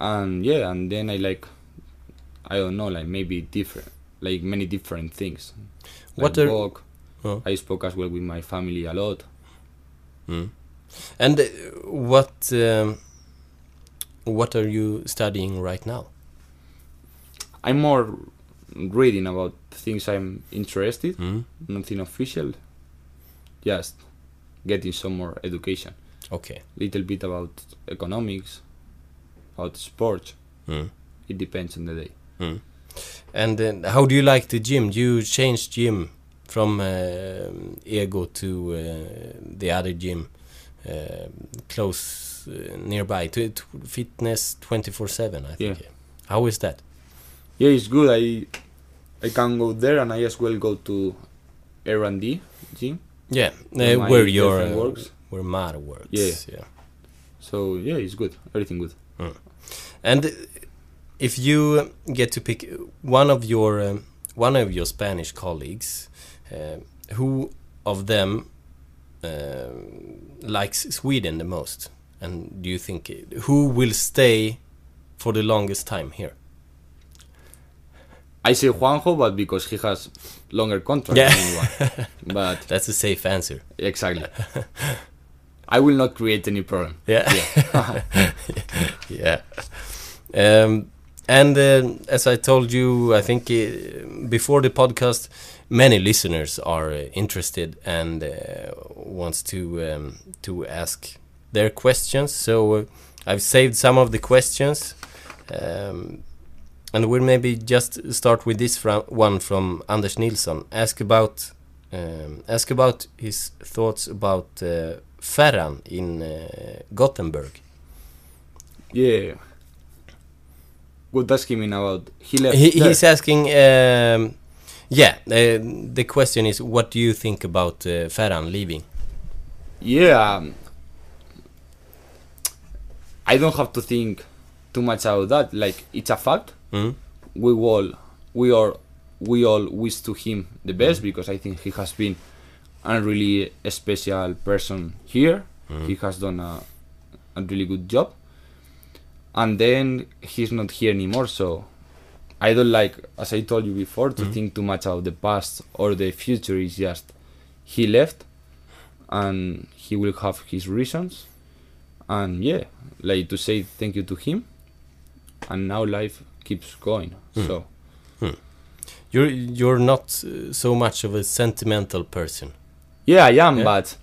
And yeah, and then I like, I don't know, like maybe different, like many different things. What like are- walk. Oh. I spoke as well with my family a lot. And uh, what um, what are you studying right now? I'm more reading about things I'm interested. Hmm? Nothing official. Just getting some more education. Okay. Little bit about economics, about sports. Mm. It depends on the day. Mm. And uh, how do you like the gym? You changed gym from uh, Ego to uh, the other gym uh, close uh, nearby to, to Fitness 24/7. I think. Yeah. How is that? Yeah, it's good. I I can go there and I as well go to R and D gym. Yeah, Where uh, where your girlfriend uh, works. where Mar works. Yeah. yeah. So yeah, it's good. Everything good. And if you get to pick one of your um, one of your Spanish colleagues, uh, who of them uh, likes Sweden the most, and do you think who will stay for the longest time here? I say Juanjo, but because he has longer contract Yeah. than anyone. *laughs* But That's a safe answer. exactly. *laughs* I will not create any problem. Yeah. yeah. *laughs* Um, and uh, as I told you, I think uh, before the podcast, many listeners are uh, interested and uh, wants to um, to ask their questions. So uh, I've saved some of the questions, um, and we'll maybe just start with this fro- one from Anders Nilsson. Ask about um, ask about his thoughts about uh, Ferran in uh, Gothenburg. Yeah. Good asking me about he left. He, he's asking, um, yeah, uh, the question is, what do you think about uh, Ferran leaving? Yeah. um, I don't have to think too much about that. Like it's a fact. Mm? We all, we are, we all wish to him the best because I think he has been a really special person here. He has done a, a really good job. And then he's not here anymore, so I don't like, as I told you before, to mm-hmm. think too much about the past or the future. It's just he left, and he will have his reasons. And yeah, like to say thank you to him, and now life keeps going. Hmm. So hmm. You're you're not uh, so much of a sentimental person. yeah, I am, Yeah. but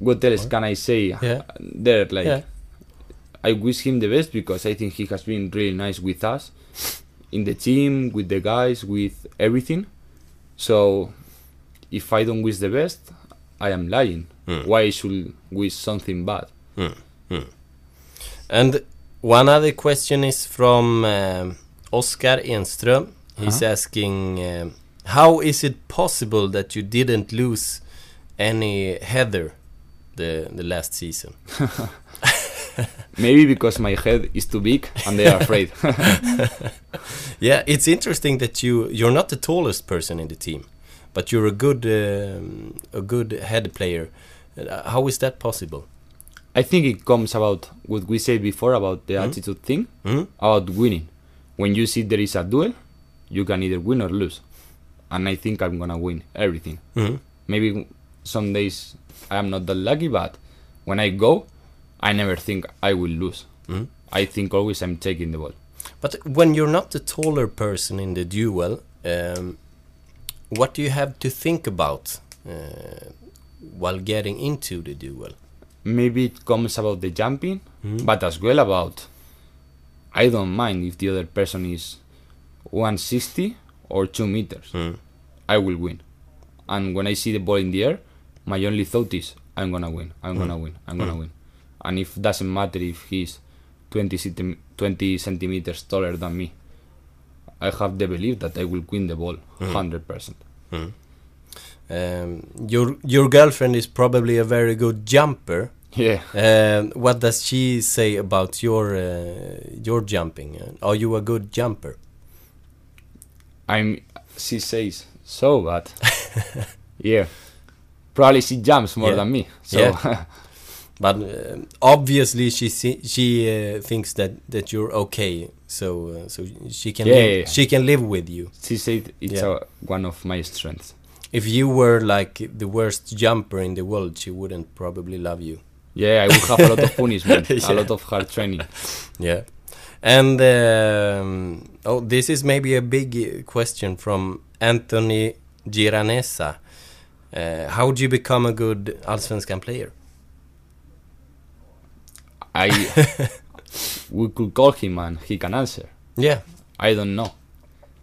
what else can I say? Yeah. There, like Yeah. I wish him the best because I think he has been really nice with us, in the team, with the guys, with everything. So, if I don't wish the best, I am lying. Mm. Why I should wish something bad? And one other question is from um, Oskar Enström. He's asking, um, how is it possible that you didn't lose any heather the the last season? *laughs* *laughs* Maybe because my head is too big and they are afraid. *laughs* Yeah, it's interesting that you you're not the tallest person in the team, but you're a good um, a good head player. Uh, how is that possible? I think it comes about what we said before about the Mhm. attitude thing, Mhm. about winning. When you see there is a duel, you can either win or lose. And I think I'm gonna win everything. Mhm. Maybe some days I am not that lucky, but when I go, I never think I will lose. Mhm. I think always I'm taking the ball. But when you're not the taller person in the duel, um, what do you have to think about uh, while getting into the duel? Maybe it comes about the jumping, Mhm. but as well about I don't mind if the other person is 160 or 2 meters. Mm. I will win. And when I see the ball in the air, my only thought is I'm gonna win. I'm gonna win. I'm gonna win. And if doesn't matter if he's 20, centi- 20 centimeters taller than me, I have the belief that I will win the ball 100%. Um, your your girlfriend is probably a very good jumper. Yeah. Um, what does she say about your uh, your jumping? Are you a good jumper? I'm. She says so, but *laughs* yeah, probably she jumps more Yeah. than me. So Yeah. *laughs* But uh, obviously, she she uh, thinks that, that you're okay, so uh, so she can Yeah, live, yeah, yeah. she can live with you. she said it's a, one of my strengths. If you were like the worst jumper in the world, she wouldn't probably love you. Yeah, I will have a lot of *laughs* punishment, a lot of hard training. Yeah. And um, oh, this is maybe a big uh, question from Anthony Giranesa. Uh, how do you become a good Allsvenskan player? I *laughs* we could call him and he can answer. Yeah. I don't know.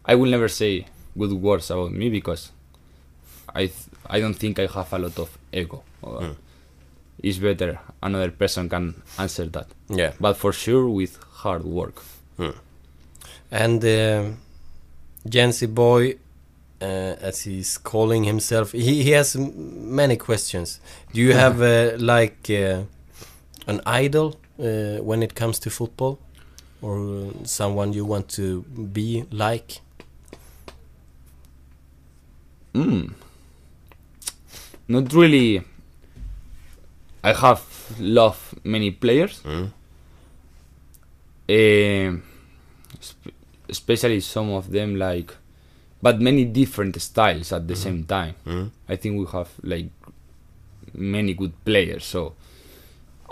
I will never say good words about me because I th- I don't think I have a lot of ego. Mm. It's better another person can answer that. Yeah. But for sure with hard work. And uh, Jancy Boy, uh, as he's calling himself, he, he has many questions. Do you have *laughs* uh, like uh, an idol uh, when it comes to football? Or uh, someone you want to be like? Mm. Not really. I have loved many players. Mm. Eh, sp- especially some of them like, but many different styles at the same time. Mm. I think we have like many good players. So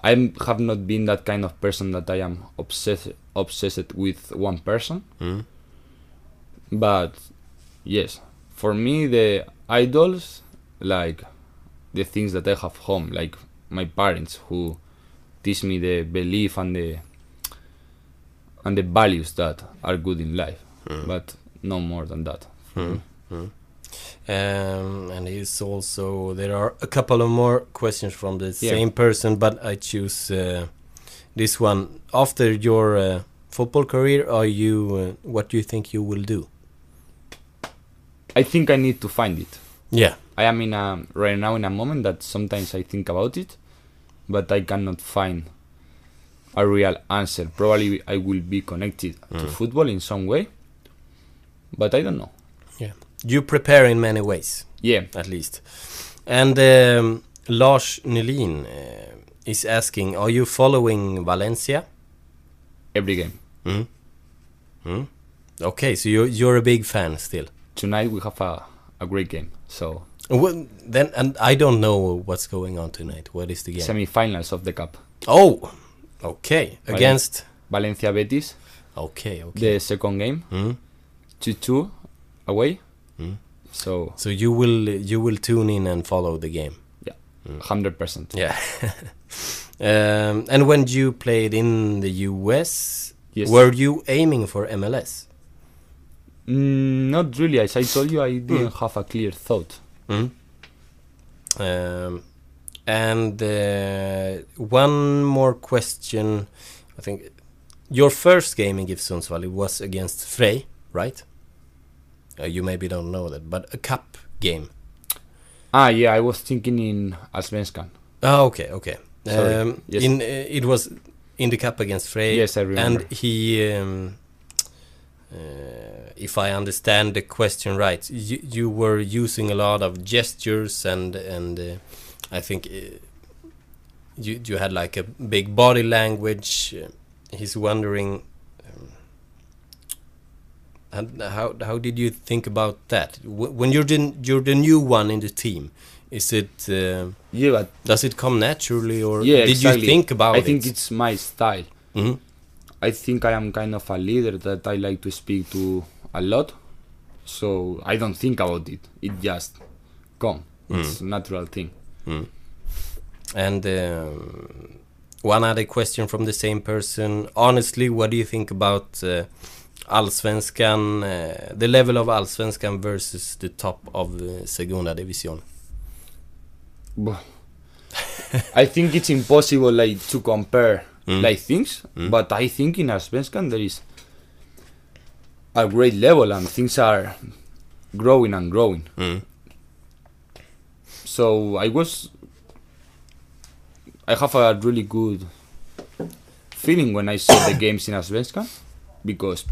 I have not been that kind of person that I am obsessed obsessed with one person. Mm. But yes, for me the idols like the things that I have home, like my parents who teach me the belief and the and the values that are good in life. But no more than that. Mm. Um, and he's also there are a couple of more questions from the Yeah. same person, but I choose uh, this one. After your uh, football career, are you uh, what do you think you will do? I think I need to find it. Yeah. I am in a right now in a moment that sometimes I think about it, but I cannot find a real answer. Probably I will be connected to Mm. football in some way, but I don't know. You prepare in many ways, Yeah, at least. And um, Lars Nylin uh, is asking, are you following Valencia? every game. Mm. Mm. Okay, so you're you're a big fan still. Tonight we have a, a great game. So Well, then, and I don't know what's going on tonight. What is the game? semi-finals of the cup. oh, okay. Vale. Against. Valencia Betis, Okay, okay. the second game, Mm. 2-2 away. Mm. So So you will you will tune in and follow the game. Yeah, hundred percent. Yeah. *laughs* um, and when you played in the US, Yes. were you aiming for MLS? Mm, not really. As I told you, I didn't have a clear thought. Mm. Um, and uh, one more question. I think your first game in GIF Sundsvall it was against Frej, right? Uh, you maybe don't know that, but a cup game. Ah, yeah. I was thinking in Allsvenskan. Oh, okay, okay. Sorry. Um, Yes. In uh, it was in the cup against Frej. Yes, I remember. And he, um, uh, if I understand the question right, you, you were using a lot of gestures and and uh, I think uh, you you had like a big body language. He's wondering. And how how did you think about that when you're the you're the new one in the team? Is it uh, Yeah, but does it come naturally or yeah, did exactly. you think about it? I it? think it's my style. Mhm. I think I am kind of a leader that I like to speak to a lot. So I don't think about it. It just come. It's a natural thing. And um, one other question from the same person. Honestly, what do you think about uh, Allsvenskan, uh, the level of Allsvenskan versus the top of uh, Segunda Division? *laughs* I think it's impossible like to compare Mm. like things, Mm. but I think in Allsvenskan there is a great level and things are growing and growing. Mm. So I was I have a really good feeling when I saw the games in Allsvenskan because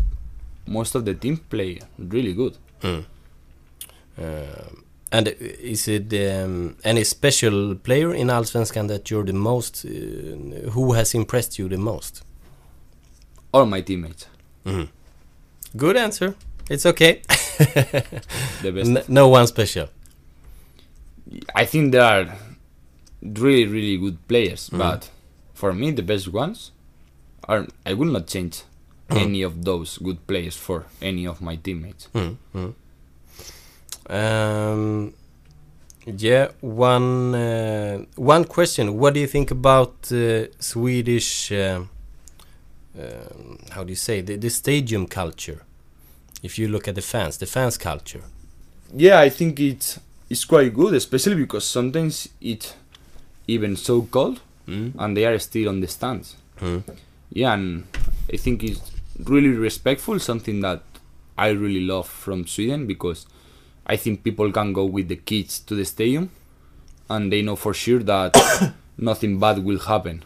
most of the team play really good. Mm. Uh, and is it um, any special player in Allsvenskan that you're the most, uh, who has impressed you the most? All my teammates, Mhm. Good answer. It's okay. *laughs* the best. N- no one special. I think there are really really good players, Mm. but for me the best ones are I will not change Mm. Any of those good players for any of my teammates. Mm, mm. Um, Yeah, one uh, one question. What do you think about uh, Swedish? Uh, um how do you say the, the stadium culture? If you look at the fans, the fans culture. Yeah, I think it's it's quite good, especially because sometimes it's even so cold Mm. and they are still on the stands. Mm. Yeah, and I think it's really respectful, something that I really love from Sweden because I think people can go with the kids to the stadium and they know for sure that *coughs* nothing bad will happen.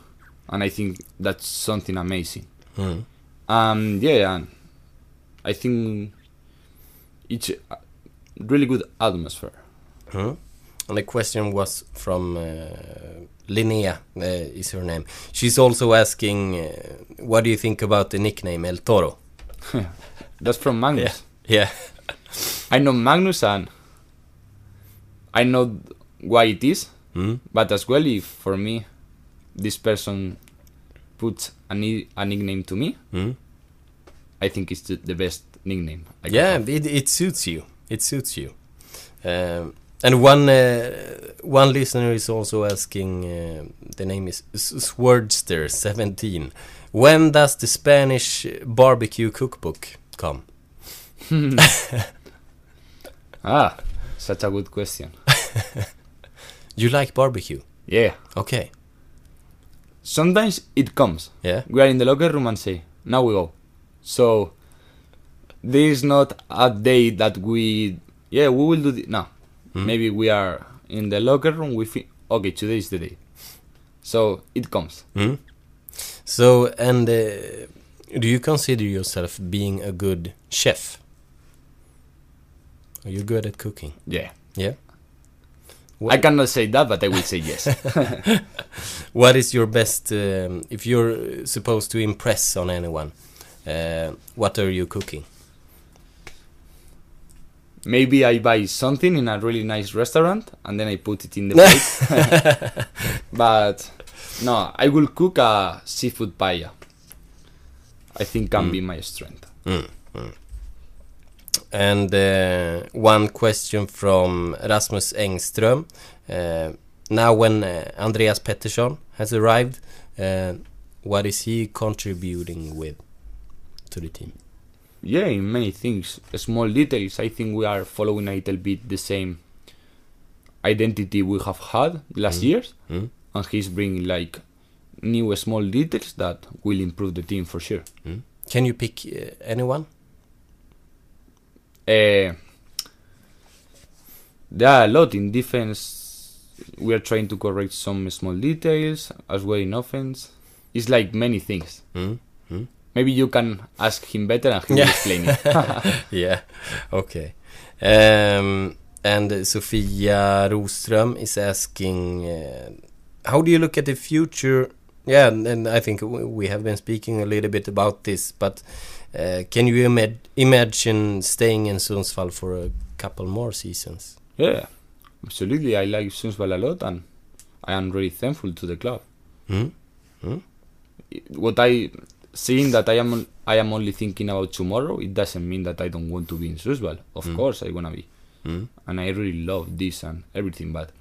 And I think that's something amazing. Mm. Um, yeah, and I think it's a really good atmosphere. Hmm? And the question was from uh, Linnea, uh, is her name. She's also asking, uh, what do you think about the nickname El Toro? *laughs* That's from Magnus. Yeah. *laughs* I know Magnus and I know why it is, Hmm? but as well, if for me this person puts a, ni- a nickname to me, Hmm? I think it's the, best nickname. Yeah, it, it suits you. It suits you. Um, and one uh, one listener is also asking. Uh, the name is Swordster seventeen. When does the Spanish barbecue cookbook come? *laughs* ah, such a good question. *laughs* You like barbecue? Yeah, Okay. sometimes it comes. Yeah. We are in the locker room and say, now we go. So this is not a day that we, yeah, we will do this. No, Hmm? maybe we are in the locker room. We think, okay, today is the day. So it comes. Hmm? So, and uh, do you consider yourself being a good chef? Are you good at cooking? Yeah. Yeah. I cannot say that, but I will say yes. *laughs* What is your best, um, if you're supposed to impress on anyone, uh, what are you cooking? Maybe I buy something in a really nice restaurant and then I put it in the *laughs* plate. but no, I will cook a seafood paella. I think can be my strength. And uh, one question from Rasmus Engström. Uh, now, when uh, Andreas Pettersson has arrived, uh, what is he contributing with to the team? Yeah, in many things, small details. I think we are following a little bit the same identity we have had the last years, Mm. and he's bringing like new small details that will improve the team for sure. Can you pick uh, anyone? Uh, there are a lot in defense. We are trying to correct some small details as well in offense. It's like many things. Mm? Maybe you can ask him better and he will Yeah. explain it. *laughs* yeah, okay. Um, and Sofia Roström is asking, uh, how do you look at the future? Yeah, and, and I think we have been speaking a little bit about this, but uh, can you ima- imagine staying in Sundsvall for a couple more seasons? yeah, absolutely. I like Sundsvall a lot and I am really thankful to the club. Hmm? What I seeing that I am I am only thinking about tomorrow, it doesn't mean that I don't want to be in Sundsvall. Of course I wanna be. Hmm? and I really love this and everything. But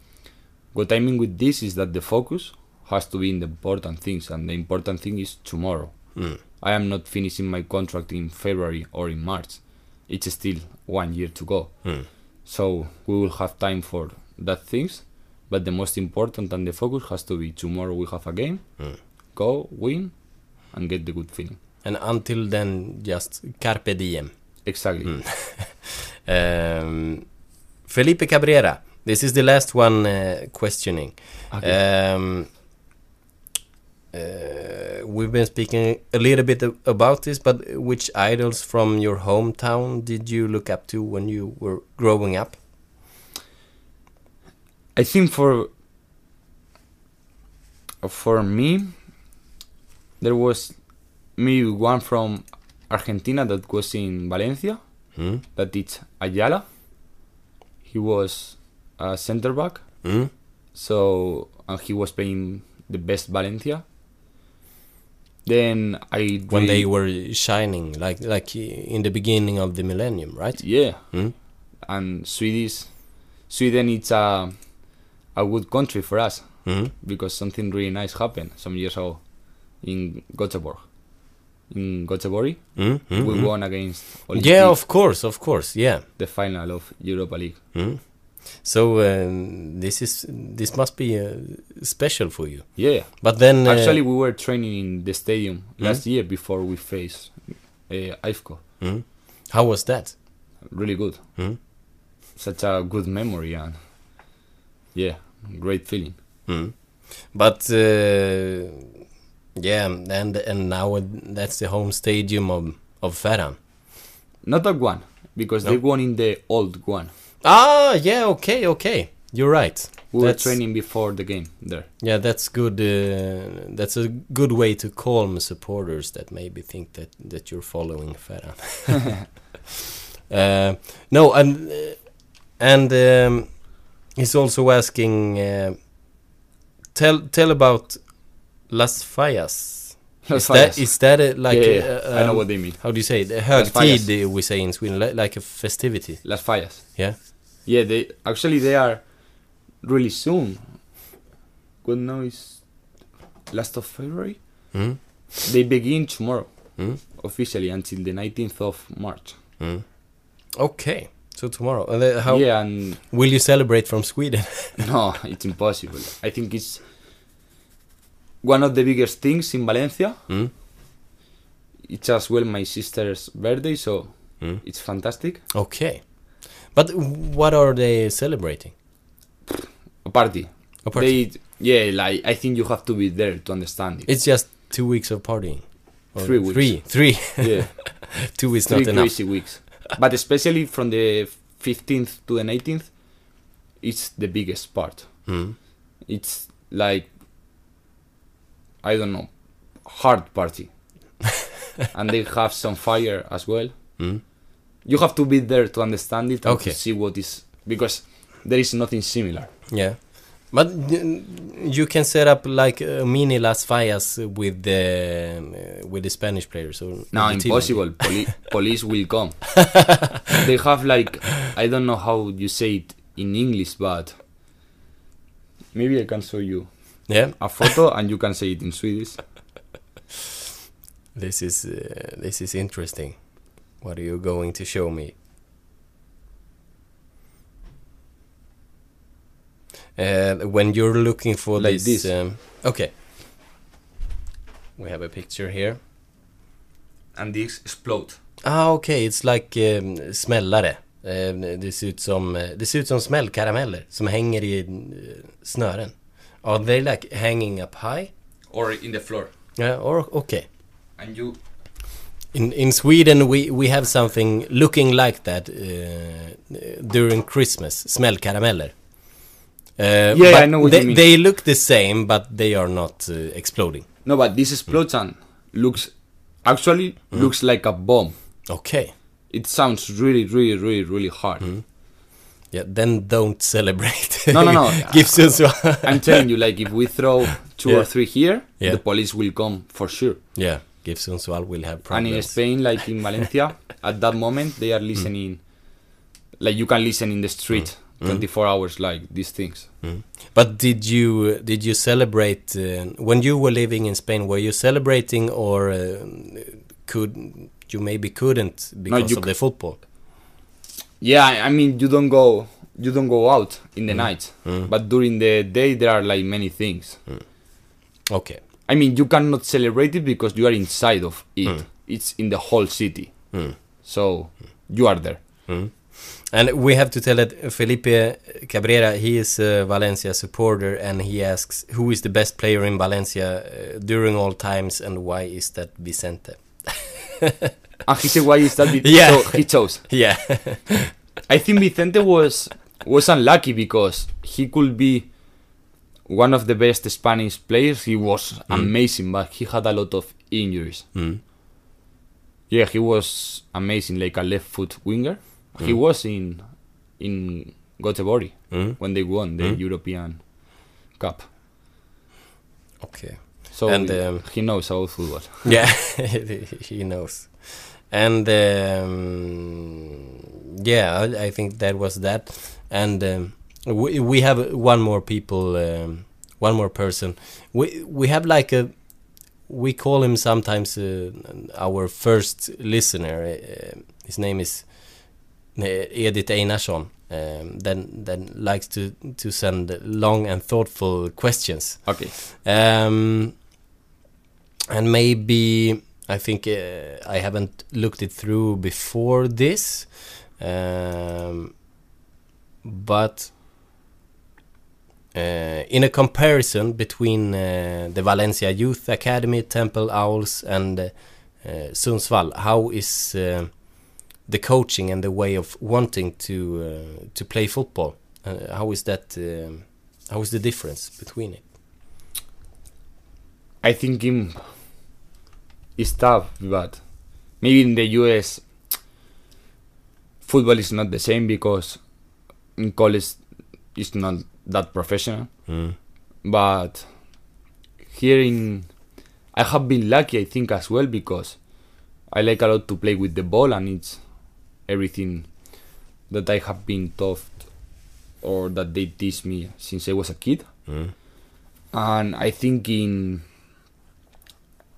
what I mean with this is that the focus has to be in the important things, and the important thing is tomorrow. Mm. I am not finishing my contract in February or in March. It's still one year to go. Mm. So we will have time for that things, but the most important and the focus has to be tomorrow. We have a game, Mm. go win, and get the good feeling. And until then, just carpe diem. Exactly. *laughs* Um, Felipe Cabrera, this is the last one uh, questioning. Okay. Um, uh, we've been speaking a little bit about this, but which idols from your hometown did you look up to when you were growing up? I think for for me, there was maybe one from Argentina that was in Valencia. Hmm? That it's Ayala. He was a center back, Hmm? so and he was playing the best Valencia. Then I When they were shining, like like in the beginning of the millennium, right? yeah, Hmm? and Swedish Sweden it's a a good country for us Mhm. because something really nice happened some years ago in Göteborg. In Göteborg, Mm, mm, we mm. won against Olympique, Yeah, of course, of course, yeah. the final of Europa League. Mm. So um, this is this must be uh, special for you. Yeah, But then uh, actually, we were training in the stadium Hmm? last year before we faced uh, IFCO. mm. how was that? Really good, Mm. such a good memory and yeah, great feeling. But uh, yeah, and and now that's the home stadium of of Ferran. Not that one because they won in the old one. Ah, yeah, okay, okay. You're right. We were training before the game there. Yeah, that's good. Uh, that's a good way to calm supporters that maybe think that that you're following Ferran. *laughs* *laughs* uh, no, and uh, and um, he's also asking. Uh, tell tell about Las Fallas. Las is that Fallas. is that a, like Yeah, a, yeah, I know um, what they mean. How do you say it? Högtid uh, we say in Sweden, li- like a festivity. Las Fallas. Yeah. Yeah, they actually they are really soon. Good now is last of February. Mm. They begin tomorrow Mm. officially until the 19th of March. Mm. Okay, so tomorrow. And how Yeah, and will you celebrate from Sweden? *laughs* no, it's impossible. I think it's one of the biggest things in Valencia. Mm. It's as well my sister's birthday, so Mm. it's fantastic. Okay. But what are they celebrating? A party. A party. They, yeah, like I think you have to be there to understand it. It's just two weeks of partying. Three weeks. Three. Three. yeah. *laughs* two is three not enough. crazy weeks. But especially from the 15th to the 19th, it's the biggest part. Mm. It's like I don't know, hard party, *laughs* and they have some fire as well. Mm. You have to be there to understand it and Okay. to see what is because there is nothing similar. Yeah. But you can set up like a mini Las Fallas with the uh, with the Spanish players or No, impossible. Poli- *laughs* police will come. *laughs* they have like I don't know how you say it in English, but maybe I can show you Yeah. a photo and you can say it in Swedish. *laughs* This is uh, this is interesting. What are you going to show me? Uh, when you're looking for Like this, this. Um, okay. We have a picture here. And this explode. Ah, okay, it's like um, smällare. Eh, det, ser ut som, eh, det ser ut som smällkarameller som hänger i eh, snören. Are they like hanging up high? Or in the floor. Yeah, or okay. And you In in Sweden we we have something looking like that uh, during Christmas, smällkarameller. Uh, Yeah, I know what they, you mean. They look the same, but they are not uh, exploding. No, but this explosion looks actually Mm. looks like a bomb. Okay. It sounds really, really, really, really hard. Yeah, then don't celebrate. *laughs* No, no, no. *laughs* Gives *laughs* I'm telling you, like if we throw two Yeah. or three here, Yeah. the police will come for sure. Yeah, GIF Sundsvall will have problems. And in Spain, like in Valencia, at that moment they are listening. Like you can listen in the street, 24 hours, like these things. But did you did you celebrate uh, when you were living in Spain? Were you celebrating, or uh, could you maybe couldn't because you of the football? Yeah, I- mean you don't go you don't go out in the Mm. night, but during the day there are like many things. Okay. I mean you cannot celebrate it because you are inside of it. Mm. It's in the whole city, so you are there. And we have to tell that Felipe Cabrera, he is a Valencia supporter, and he asks who is the best player in Valencia uh, during all times, and why is that Vicente? *laughs* *laughs* And he said, "Why is that?" Yeah. So he chose. *laughs* Yeah. *laughs* I think Vicente was was unlucky because he could be one of the best Spanish players. He was amazing, but he had a lot of injuries. Mm. Yeah, he was amazing, like a left foot winger. He was in in Göteborg Mm. when they won the Mm. European Cup. Okay. So And, um, he knows about football. Yeah, he knows. And um, yeah, I, I think that was that. And um, we we have one more people, um, one more person. We we have like a, we call him sometimes uh, our first listener. Uh, his name is uh, Edith Einarsson. Um, then then likes to to send long and thoughtful questions. Okay. Um, and maybe I think uh, I haven't looked it through before this, um, but uh, in a comparison between uh, the Valencia Youth Academy, Temple Owls, and uh, Sundsvall, how is uh, the coaching and the way of wanting to uh, to play football? How is that? Um, how is the difference between it? I think in it's tough, but maybe in the US, football is not the same because in college it's not that professional. Mm. But here in, I have been lucky, I think, as well because I like a lot to play with the ball and it's everything that I have been taught or that they teach me since I was a kid. Mm. And I think in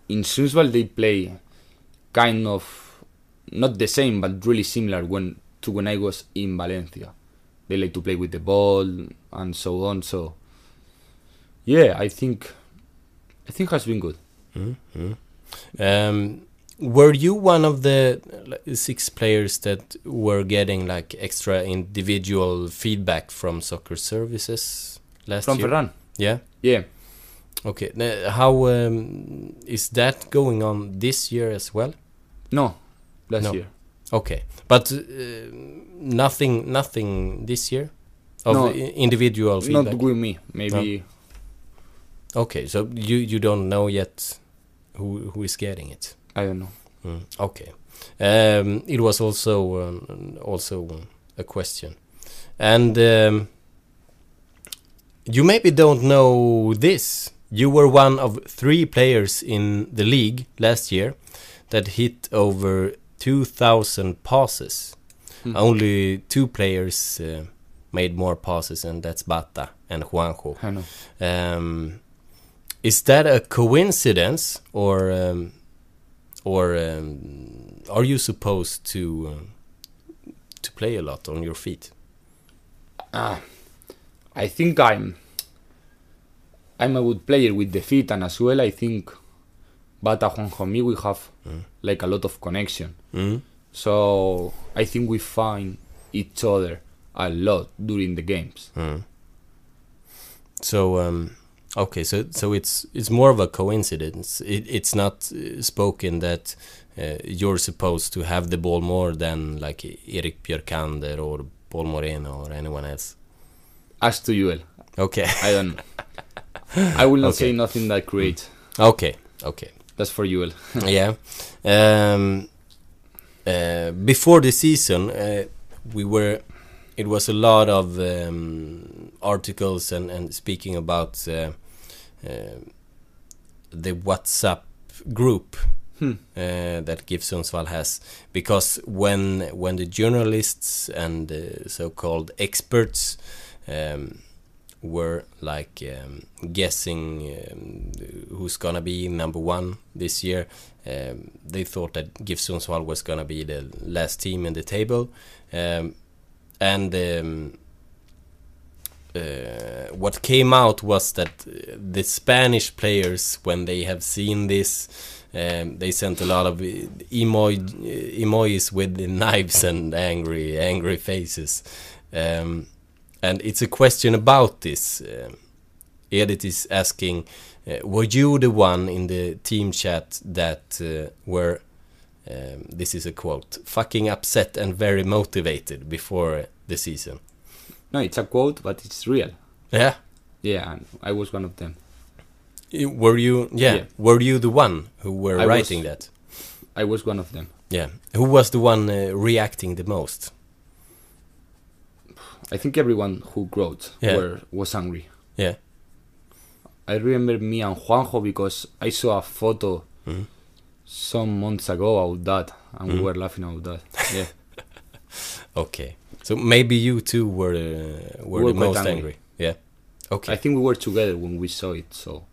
in Sundsvall they play kind of not the same but really similar when to when I was in Valencia. They like to play with the ball and so on. So yeah, I think I think has been good. Mm-hmm. Um, were you one of the six players that were getting like extra individual feedback from soccer services last From year? Ferran. Yeah. Yeah. Okay. Now, how um, is that going on this year as well? No, last No. year. Okay, but uh, nothing, nothing this year of No, individual feedback. Not with me. Maybe Okay, so you you don't know yet who who is getting it. I don't know. Mm, okay, um, it was also um, also a question, and um, you maybe don't know this. You were one of three players in the league last year that hit over two thousand passes. Hmm. Only two players uh, made more passes, and that's Bata and Juanjo. I know. Um, is that a coincidence, or um, or um, are you supposed to um, to play a lot on your feet? Ah, I think I'm I'm a good player with the feet and as well I think Bata Juanjo me we have like a lot of connection. Mm? So I think we find each other a lot during the games. Mm. So um, okay, so so it's it's more of a coincidence. It, it's not uh, spoken that uh, you're supposed to have the ball more than like Eric Björkander or Pol Moreno or anyone else. As to Joel, Okay, I don't know. *laughs* I will not Okay. say nothing that great. okay, okay. That's for Joel. *laughs* yeah. Um, uh, before the season, uh, we were. It was a lot of um, articles and, and speaking about uh, uh, the WhatsApp group Hmm. uh, that GIF Sundsvall has, because when when the journalists and uh, so-called experts um, were like um, guessing um, who's gonna be number one this year. Um, they thought that GIF Sundsvall was gonna be the last team in the table, um, and um, uh, what came out was that uh, the Spanish players, when they have seen this, um, they sent a lot of emo emojis with *laughs* knives and angry, angry faces. Um, and it's a question about this. Um Edith is asking, uh, were you the one in the team chat that uh, were, um, this is a quote, fucking upset and very motivated before the season? no, it's a quote, but it's real. Yeah. Yeah, and I was one of them. Were you, yeah, Yeah. were you the one who were I was- writing that? I was one of them. Yeah. Who was the one uh, reacting the most? I think everyone who wrote Yeah. were, was angry. Yeah. I remember me and Juanjo because I saw a photo Mhm. some months ago about that, and Mhm. we were laughing about that. Yeah, *laughs* Okay. So maybe you two were uh, were, were the most angry. angry. Yeah. Okay. I think we were together when we saw it. So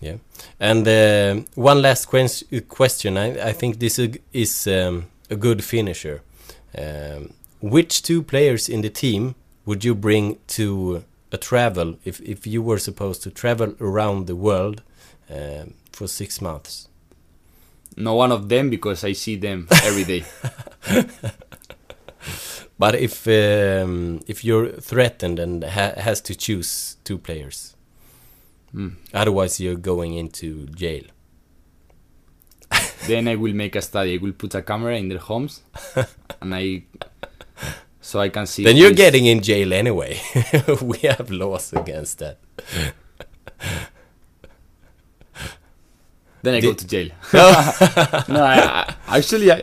Yeah. And uh, one last ques- question. I, I think this is- is um, a good finisher. Um, which two players in the team would you bring to a travel if, if you were supposed to travel around the world um, for six months? no one of them because I see them every day. *laughs* But if um, if you're threatened and ha- has to choose two players, Mm. otherwise you're going into jail. then I will make a study. I will put a camera in their homes, *laughs* and I so I can see. Then you're getting in jail anyway. *laughs* we have laws against that. Then I go to jail. *laughs* *laughs* no, I, I, actually I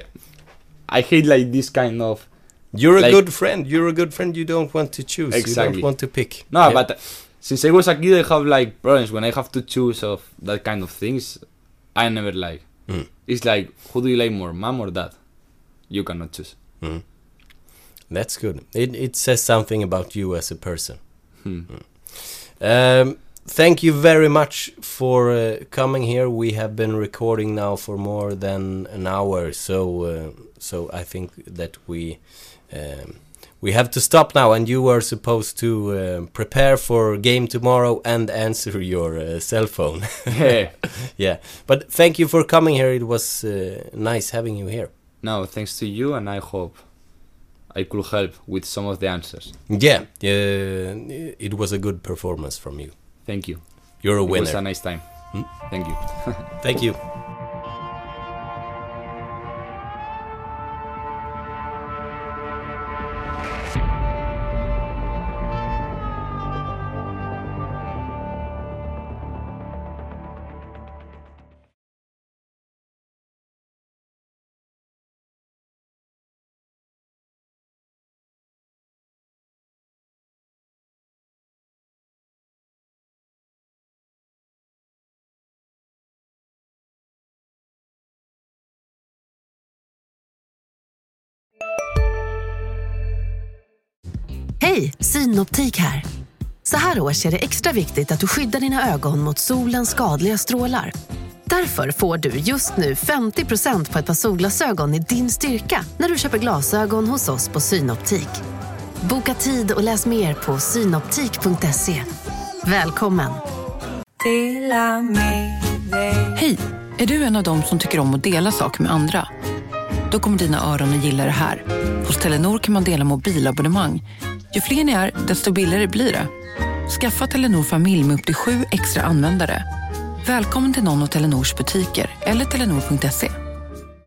I hate like this kind of You're a Like- good friend. You're a good friend. You don't want to choose. Exactly. You don't want to pick. no, Yeah. but since I was a kid, I have like problems when I have to choose of that kind of things. I never like. Mm. It's like who do you like more, mom or dad? You cannot choose. Mm. That's good. It it says something about you as a person. Hmm. Um, thank you very much for uh, coming here. We have been recording now for more than an hour, so uh, so I think that we um, we have to stop now. And you are supposed to um prepare for game tomorrow and answer your uh, cell phone. Yeah. *laughs* yeah, but thank you for coming here. It was uh, nice having you here. No, thanks to you, and I hope I could help with some of the answers. Yeah, uh, it was a good performance from you. Thank you. You're a winner. It was a nice time. Hmm? Thank you. *laughs* Thank you. Hej, Synoptik här. Så här års är det extra viktigt att du skyddar dina ögon mot solens skadliga strålar. Därför får du just nu 50% på ett par solglasögon i din styrka när du köper glasögon hos oss på Synoptik. Boka tid och läs mer på synoptik.se. Välkommen! Hej! Är du en av dem som tycker om att dela saker med andra? Då kommer dina öron att gilla det här. Hos Telenor kan man dela mobilabonnemang. Ju fler ni är, desto billigare blir det. Skaffa Telenor familj med upp till sju extra användare. Välkommen till någon av Telenors butiker eller telenor.se.